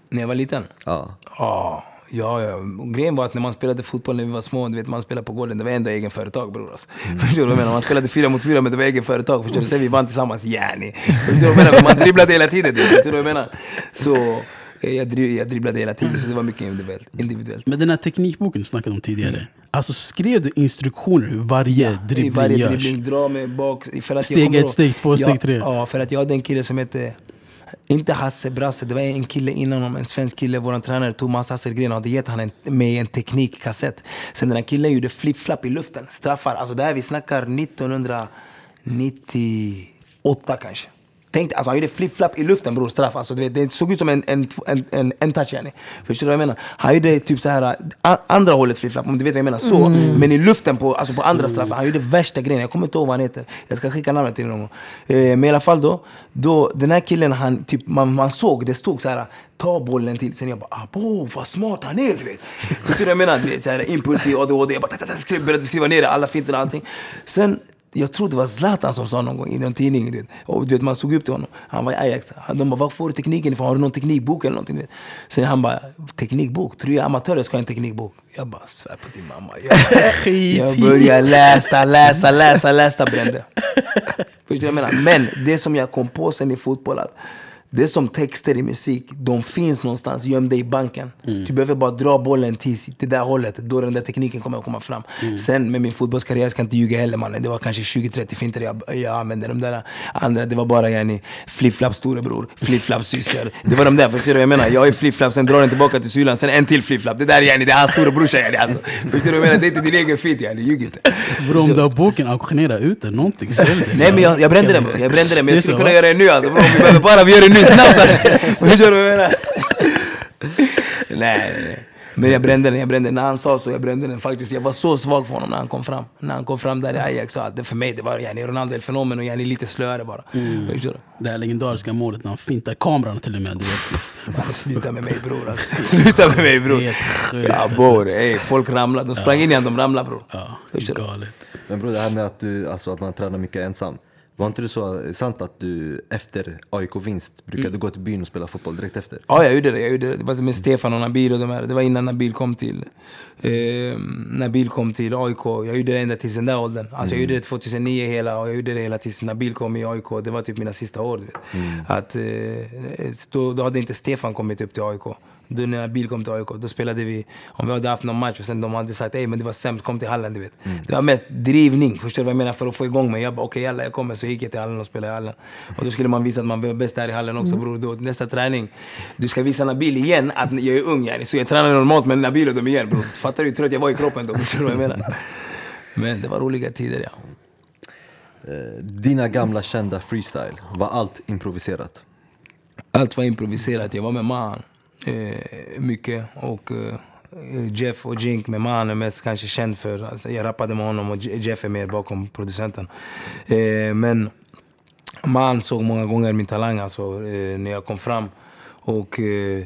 När jag var liten? Ja. Ja, ja, ja. Och grejen var att när man spelade fotboll när vi var små, du vet, man spelade på gården, det var ändå egen företag bror. Alltså. Förstår du vad jag menar? Man spelade fyra mot fyra men det var egen företag. Förstår du? Sen vi vann tillsammans, yani. Förstår du vad jag menar? Man dribblade hela tiden. du. Förstår du vad jag menar? Så eh, jag, dri- jag dribblade hela tiden, så det var mycket individuellt. individuellt. Men den här teknikboken du snackade om tidigare. Alltså skrev du instruktioner hur varje I dribbling varje görs? dribbling, dra mig bak. För att Steg ett, steg två, steg ja, tre. Ja, för att jag hade en kille som hette inte Hasse Brasse, det var en kille innan honom, en svensk kille, vår tränare Thomas Hasselgren hade gett han en, med en teknikkassett. Sen den här killen gjorde flip-flap i luften, straffar. Alltså det här vi snackar 1998 kanske. Tänk alltså han gjorde flip-flap i luften bror, straff. Alltså, du vet, det såg ut som en, en, en, en, en touch yani. Förstår du vad jag menar? Han gjorde typ så här a- andra hållet flip-flap, om du vet vad jag menar. Så, men i luften på, alltså på andra straffar. Han gjorde värsta grejen, jag kommer inte ihåg vad han heter. Jag ska skicka namnet till gång. Eh, men i alla fall då, då den här killen, han, typ, man, man såg, det stod så här ta bollen till. Sen jag bara, abo vad smart han är du vet. Förstår du vad jag menar? Du vet, så här, impuls i ADHD. Jag bara, ta, ta, ta, började skriva ner det, alla finterna och allting. Sen jag tror det var Zlatan som sa någon gång i någon tidning. Du vet. Och du vet, man såg upp till honom. Han var i Ajax. De bara, var får du tekniken ifrån? Har du någon teknikbok eller någonting? Vet. Sen han bara, teknikbok? Tror jag amatörer ska ha en teknikbok? Jag bara, svär på din mamma. Jag, jag började läsa, läsa, läsa, läsa, brände. Förstår du vad jag menar? Men det som jag kom på sen i fotboll, att det är som texter i musik, de finns någonstans gömda i banken. Du behöver bara dra bollen till det där hållet, då den där tekniken kommer att komma fram. Sen med min fotbollskarriär, ska jag inte ljuga heller mannen. Det var kanske 20-30 finter jag, jag använde. De där andra, det var bara yani, flip-flap storebror, flip-flap syster. Det var de där, förstår du vad jag menar? Jag är flip-flap, sen drar den tillbaka till sylan, sen en till flip-flap. Det där yani, det är hans storebrorsa yani alltså. Förstår du vad jag menar? Det är inte din egen fit yani, ljug inte. Bro, om du har boken, auktionera ut den. Någonting, sälj den. Nej men jag, jag brände den bror, jag brände den men jag skulle kunna göra det nu alltså bror. Vi behöver bara vi gör det nu snabbt alltså. Förstår du vad jag menar? nej, nej, nej. Men jag brände den, jag brände den. När han sa så, jag brände den faktiskt. Jag var så svag för honom när han kom fram. När han kom fram där i Ajax och allt. Det för mig, det var yani Ronaldo el fenomen och yani lite slöare bara. Förstår du? Det här legendariska målet när han fintar kameran till och med. Man, sluta med mig bror alltså. Sluta med mig bror. Ja bror, ey, folk ramlar. De sprang in i honom, de ramlade bror. Ja, galet. Men bror, det här med att, du, alltså, att man tränar mycket ensam. Var inte det så sant att du efter AIK-vinst brukade gå till byn och spela fotboll direkt efter? Ja, jag gjorde det. Jag gjorde det. det var med Stefan och Nabil och de här. Det var innan Nabil kom till, eh, Nabil kom till AIK. Jag gjorde det ända tills den där åldern. Alltså jag gjorde det 2009 hela och jag gjorde det hela tills Nabil kom i AIK. Det var typ mina sista år. Vet. Att, eh, då, då hade inte Stefan kommit upp till AIK. Då när Nabil kom till AIK, då spelade vi, om vi hade haft någon match och sen de hade sagt ej men det var sämst, kom till hallen du vet. Det var mest drivning, förstår du vad jag menar? För att få igång mig. Jag bara okej okay, jag kommer. Så gick jag till hallen och spelade i hallen. Och då skulle man visa att man var bäst där i hallen också bror. Då, nästa träning, du ska visa Nabil igen att jag är ung yani. Så jag tränar normalt med Nabil och dem igen bror. Fattar du hur trött jag var i kroppen då? Förstår du vad jag menar? Men det var roliga tider ja. Eh, dina gamla kända freestyle, var allt improviserat? Allt var improviserat. Jag var med Man eh, mycket. Och eh, Jeff och Jink med Man är mest kanske känd för. Alltså, jag rappade med honom och Jeff är mer bakom producenten. Eh, men Man såg många gånger min talang alltså, eh, när jag kom fram. Och eh,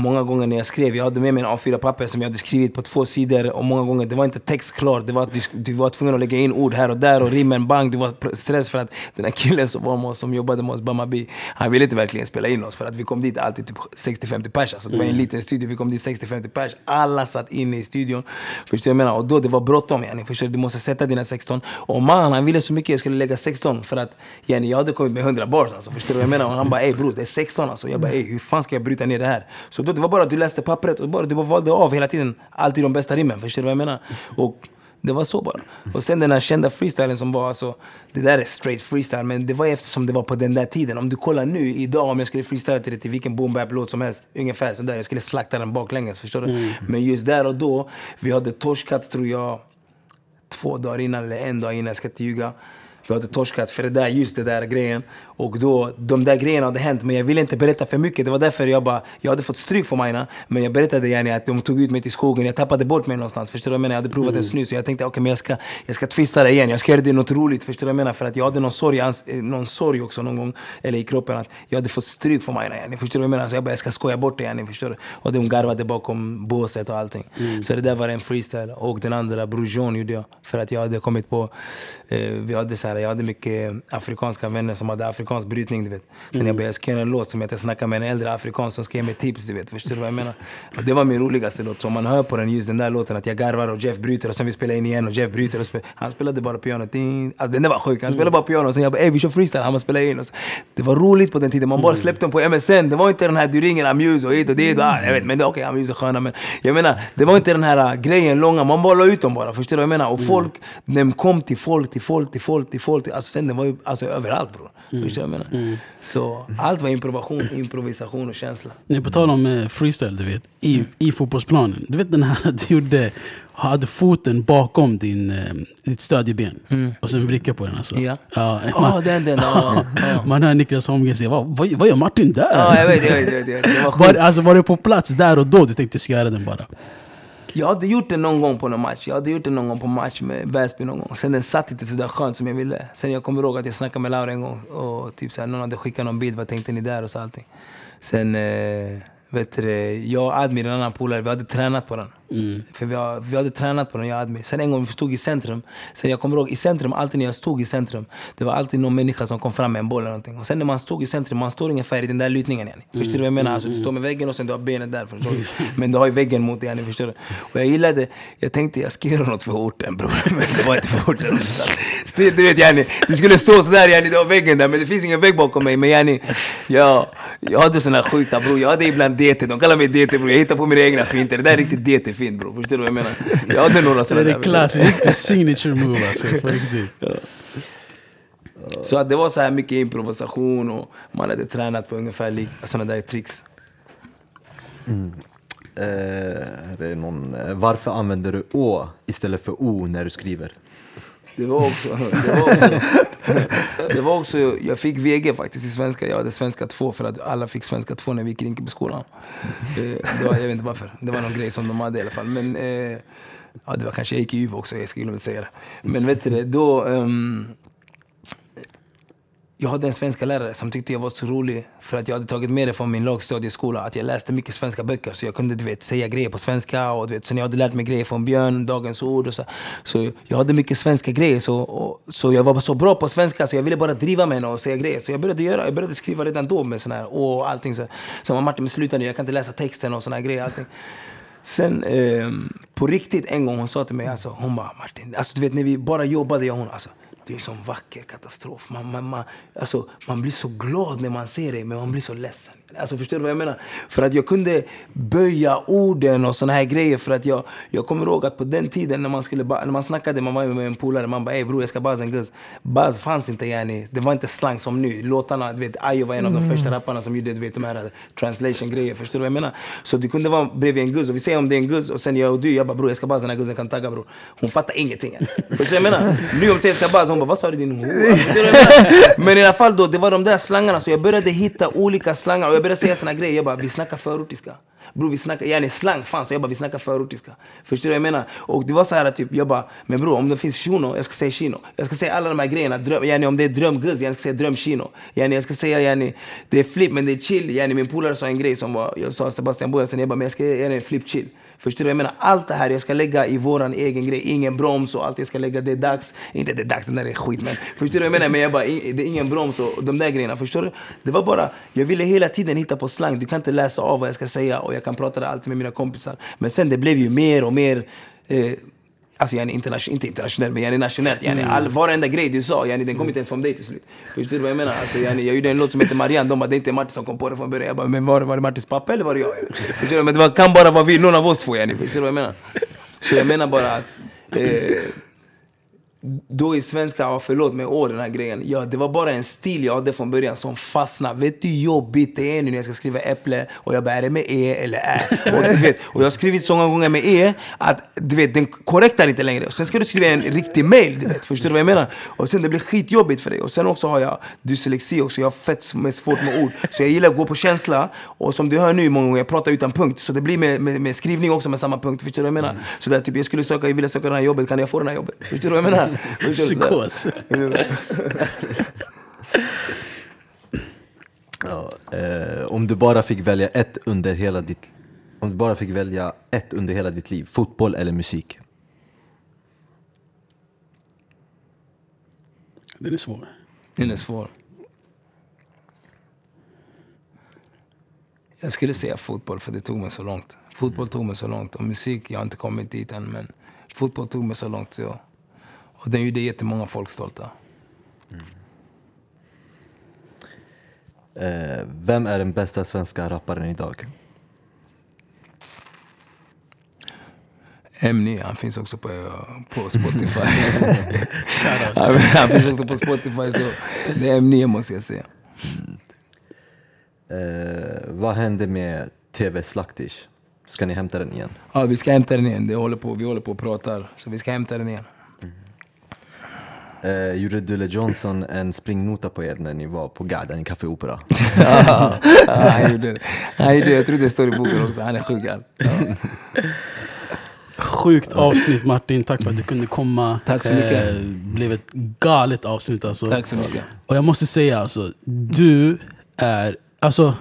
många gånger när jag skrev, jag hade med mig en A4-papper som jag hade skrivit på två sidor och många gånger, det var inte text klar, det var att du, du var tvungen att lägga in ord här och där och rimmen bang, du var stress för att den här killen som var med oss, som jobbade med oss, Bamabi, han ville inte verkligen spela in oss för att vi kom dit alltid typ 60-50 pers, alltså det var en liten studio, vi kom dit 60-50 pers, alla satt inne i studion. Förstår du vad jag menar? Och då det var bråttom yani, förstår du? Du måste sätta dina 16. Och man, han ville så mycket jag skulle lägga 16 för att yani, jag hade kommit med 100 bars alltså, förstår du vad jag menar? Och han bara ey bror, det är 16 alltså. Jag bara ey, hur fan ska jag bryta ner det här? Så då det var bara att du läste pappret och bara, du bara valde av hela tiden, alltid de bästa rimmen, förstår du vad jag menar? Och det var så bara. Och sen den här kända freestylen som var alltså, det där är straight freestyle, men det var eftersom det var på den där tiden. Om du kollar nu, idag, om jag skulle freestyla till det till vilken boom bap låt som helst, ungefär sådär, jag skulle slakta den baklänges, förstår du? Men just där och då, vi hade torskat tror jag, två dagar innan eller en dag innan, jag ska inte ljuga. Vi hade torskat för det där, just det där grejen. Och då, de där grejerna hade hänt, men jag ville inte berätta för mycket. Det var därför jag bara, jag hade fått stryk för mina. Men jag berättade gärna att de tog ut mig till skogen, jag tappade bort mig någonstans. Förstår du vad jag menar? Jag hade provat en snus, så jag tänkte okej men jag ska, jag ska twista det igen. Jag ska göra det något roligt, förstår du vad jag menar? För att jag hade någon sorg, eh, någon sorg också någon gång, eller i kroppen, att jag hade fått stryk för mina. Yani. Förstår du vad jag menar? Så jag bara, jag ska skoja bort det yani, förstår du? Och de garvade bakom båset och allting. Så det där var en freestyle. Och den andra, Bror John, gjorde jag. För att jag hade kommit på, eh, vi hade så här, jag hade mycket afrikanska vänner som hade afrikansk brytning, du vet. Sen jag började skriva en låt som heter Snacka med en äldre afrikan som skrev mig tips, du vet. Förstår du vad jag menar? Och det var min roligaste låt. Så om man hör på den, just den där låten, att jag garvar och Jeff bryter och sen vi spelar in igen och Jeff bryter och spe- Han spelade bara piano. Alltså den där var sjuk. Han spelade bara piano och sen jag bara ey vi kör freestyle, han bara spela in. Det var roligt på den tiden. Man bara släppte dem på MSN. Det var inte den här du ringer Amuse och hit och dit. Och, ah, jag vet, men okej, Amuse är sköna. Men jag menar, det var inte den här äh, grejen långa. Man bara la ut dem bara. Förstår du vad jag menar? Och folk, de kom till folk, till folk, till folk, till folk. Alltså sen det var ju alltså, överallt bror. Förstår du vad jag menar? Så allt var improvisation, improvisation och känsla. Nej, på tal om eh, freestyle, du vet. I, I fotbollsplanen. Du vet den här att du gjorde, hade foten bakom din, eh, ditt stödjeben. Och sen vricka på den alltså. Ja. ja Ja, den, den. Ja, ja. Man hör Niklas Holmgren säga vad, vad, vad gör Martin där? ja jag vet, jag vet, jag vet. Det var var, alltså, var det på plats där och då du tänkte ska göra den bara? Jag hade gjort det någon gång på någon match. Jag hade gjort det någon gång på match med Väsby någon gång. Sen den satt inte sådär skönt som jag ville. Sen jag kommer ihåg att jag snackade med Laura en gång och typ såhär, någon hade skickat någon bild, vad tänkte ni där och så allting. Sen, eh, vet du, jag och Admir, en annan polare, vi hade tränat på den. För vi, har, vi hade tränat på den, jag och Admir. Sen en gång vi stod i centrum. Sen jag kommer ihåg, i centrum, alltid när jag stod i centrum, det var alltid någon människa som kom fram med en boll eller någonting. Och sen när man stod i centrum, man står ungefär i den där lutningen. Yani. Förstår du vad jag menar? Alltså, du står med väggen och sen du har benet där. Förstår du? Men du har ju väggen mot dig, yani, förstår du? Och jag gillade, jag tänkte jag ska göra något för orten bror. Men det var inte för orten. Du vet yani, du skulle stå sådär yani, du har väggen där, men det finns ingen vägg bakom mig. Men yani, jag, jag hade såna sjuka bror. Jag hade ibland DT, de kallar mig DT bror. Jag hittar på mina egna finter. Det där är riktigt DT-fint bror. Förstår du vad jag menar? Jag hade några Det sådana är där. det klassiska, riktigt signature move alltså. På riktigt. Så att det var så här mycket improvisation och man hade tränat på ungefär sådana där tricks. Eh, det är någon, eh, varför använder du å istället för o när du skriver? Det var också, det var också, det var också jag fick VG faktiskt i svenska. Jag hade svenska 2 för att alla fick svenska 2 när vi gick i Rinkebyskolan. Eh, det var, jag vet inte varför. Det var någon grej som de hade i alla fall. Men eh, ja, det var kanske, jag gick i UV också, jag skulle inte säga det. Men vet du det, då... Um, jag hade en svenska lärare som tyckte jag var så rolig för att jag hade tagit med det från min lågstadieskola. Att jag läste mycket svenska böcker så jag kunde du vet, säga grejer på svenska. Och, du vet, sen jag hade lärt mig grejer från Björn, Dagens Ord och så. Så jag hade mycket svenska grejer. Så, och, så jag var så bra på svenska så jag ville bara driva med henne och säga grejer. Så jag började, göra, jag började skriva redan då med sån här och allting. Så, så var Martin, sluta nu, jag kan inte läsa texten och såna här grejer. Allting. Sen eh, på riktigt en gång hon sa till mig, alltså, hon bara Martin, alltså, du vet när vi bara jobbade jag och hon, alltså, det är en sån vacker katastrof. Man, man, man, alltså, man blir så glad när man ser dig men man blir så ledsen. Alltså, förstår du vad jag menar? För att jag kunde böja orden och såna här grejer. För att jag, jag kommer ihåg att på den tiden när man, skulle, ba- när man snackade man var med en polare, man bara ey bror jag ska buzz en guzz. Buzz fanns inte yani. Det var inte slang som nu. Låtarna, du vet Ayo var en av de första rapparna som gjorde du vet, de här translation-grejer. Förstår du vad jag menar? Så du kunde vara bredvid en guzz och vi säger om det är en guzz och sen jag och du, jag bara bror jag ska buzz den här guzzen, kan tagga bror. Hon fattar ingenting. Yani. Förstår du vad jag menar? Nu om jag ska buzz, hon bara vad sa du din hora? Men i alla fall då, det var de där slangarna så jag började hitta olika slangar jag började säga såna grejer. Jag bara vi snackar förortiska. Bror vi snackar, yani slang fanns, jag bara vi snackar förortiska. Förstår du vad jag menar? Och det var så här ah, typ, jag bara, men bror om oh, det finns shuno, jag ska säga shino. Jag ska säga alla de här grejerna, dröm, yani, om det är drömguzz, jag ska säga drömshino. Yani, jag ska säga yani, det är flip men det är chill. Yani, min polare sa en grej som var, uh, jag sa Sebastian Bojasen, jag bara, men jag ska göra en flip chill. Förstår du? Jag menar allt det här jag ska lägga i våran egen grej. Ingen broms och allt jag ska lägga. Det är dags. Inte det är dags, den där är skit men. Förstår du vad jag menar? Men jag bara, det är ingen broms och de där grejerna. Förstår du? Det var bara, jag ville hela tiden hitta på slang. Du kan inte läsa av vad jag ska säga och jag kan prata det alltid med mina kompisar. Men sen det blev ju mer och mer eh, Alltså yani internation, inte internationellt men yani nationellt. Yani all, varenda grej du sa, yani, den kom inte ens från dig till slut. Förstår du vad jag menar? Alltså, yani, jag gjorde en låt som heter Marianne, de bara det är inte Martin som kom på det från början. Jag bara, men var det, var det Martins pappa eller var det jag? Förstår du? Men det var, kan bara vara vi, någon av oss två yani. Förstår du vad jag menar? Så jag menar bara att eh, då i svenska, ja, förlåt mig, åh den här grejen. Ja, det var bara en stil jag hade från början som fastnade. Vet du hur jobbigt det är nu när jag ska skriva äpple och jag bara, är det med E eller Ä? Och, du vet, och jag har skrivit så många gånger med E att du vet, den korrektar inte längre. Och sen ska du skriva en riktig mail, du vet. Förstår du vad jag menar? Och sen det blir skitjobbigt för dig. Och sen också har jag dyslexi också, jag har fett med svårt med ord. Så jag gillar att gå på känsla. Och som du hör nu många gånger, jag pratar utan punkt. Så det blir med, med, med skrivning också med samma punkt. Förstår du vad jag menar? Så där, typ, jag skulle söka, jag ville söka det här jobbet, kan jag få det här jobbet? Förstår du vad jag menar? Psykos. Ja, eh, om du bara fick välja ett under hela ditt om du bara fick välja ett under hela ditt liv, fotboll eller musik? Den är svår. Den är svår. Jag skulle säga fotboll, för det tog mig så långt. Fotboll tog mig så långt. Och musik, jag har inte kommit dit än, men fotboll tog mig så långt. Så jag, och den gjorde jättemånga folk stolta. Eh, vem är den bästa svenska rapparen idag? M9, han finns också på, på Spotify. han, han finns också på Spotify, så det är M9 måste jag säga. Eh, vad hände med TV Slaktish? Ska ni hämta den igen? Ja, vi ska hämta den igen. Det håller på, vi håller på och pratar, så vi ska hämta den igen. Eh, gjorde Dule Johnson en springnota på er när ni var på Garden i Café Opera? ja, han gjorde det. Han gjorde det. Jag tror det står i boken också. Han är sjuk. Sjukt avsnitt Martin, tack för att du kunde komma. Tack så mycket. Eh, blev ett galet avsnitt alltså. Tack så mycket. Och jag måste säga alltså, du är, alltså,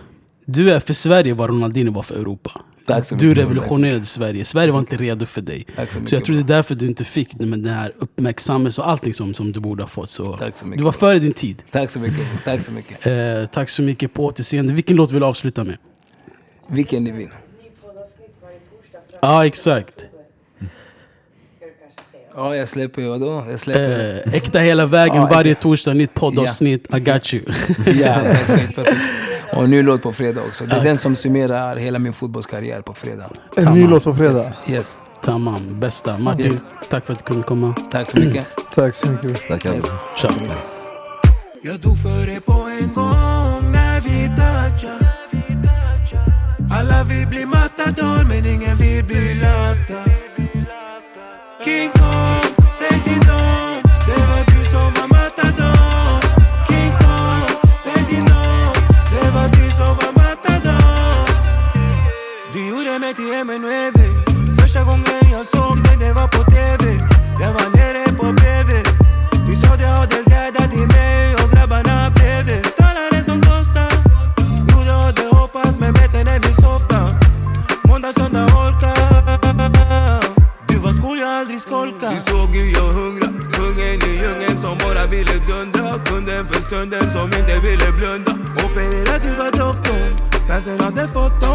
du är för Sverige vad Ronaldinho var för Europa. Tack så Du revolutionerade Sverige. Sverige var inte redo för dig. Så Så jag tror det är därför du inte fick den här uppmärksamheten och allting som, som du borde ha fått. Så så du var före din tid. Tack så mycket. Tack så mycket. Eh, tack så mycket på återseende. Vilken låt vill du avsluta med? Vilken ni vill. Ja, exakt. Kanske säga. Ja, jag släpper ju vadå? Jag släpper... Eh, äkta hela vägen, varje exakt. torsdag, nytt poddavsnitt. I got you. Ja, perfekt, perfekt. Och en ny låt på fredag också. Det är den som summerar hela min fotbollskarriär på fredag. En ny låt på fredag. Yes. Tamam, bästa. Martin, Yes. tack för att du kunde komma. Tack så mycket. Tack så mycket. Tackar. Yes. Jag dog för det på en gång när vi touchar Alla vill bli matador men ingen vill bli lata King Kong, säg till dem Gjorde mig till Emanuele Första gången jag såg dig det var på TV Jag var nere på BB Du sa du hade guidat till mig och grabbarna bredvid Talade som Costa. Jo du hade hoppats men bättre när vi softa Måndag, söndag orka Du var skol, jag aldrig skolka Du såg hur jag hungra Kungen i djungeln som bara ville dundra Kunden för stunden som inte ville blunda Opererad, du var doktorn Fansen hade fått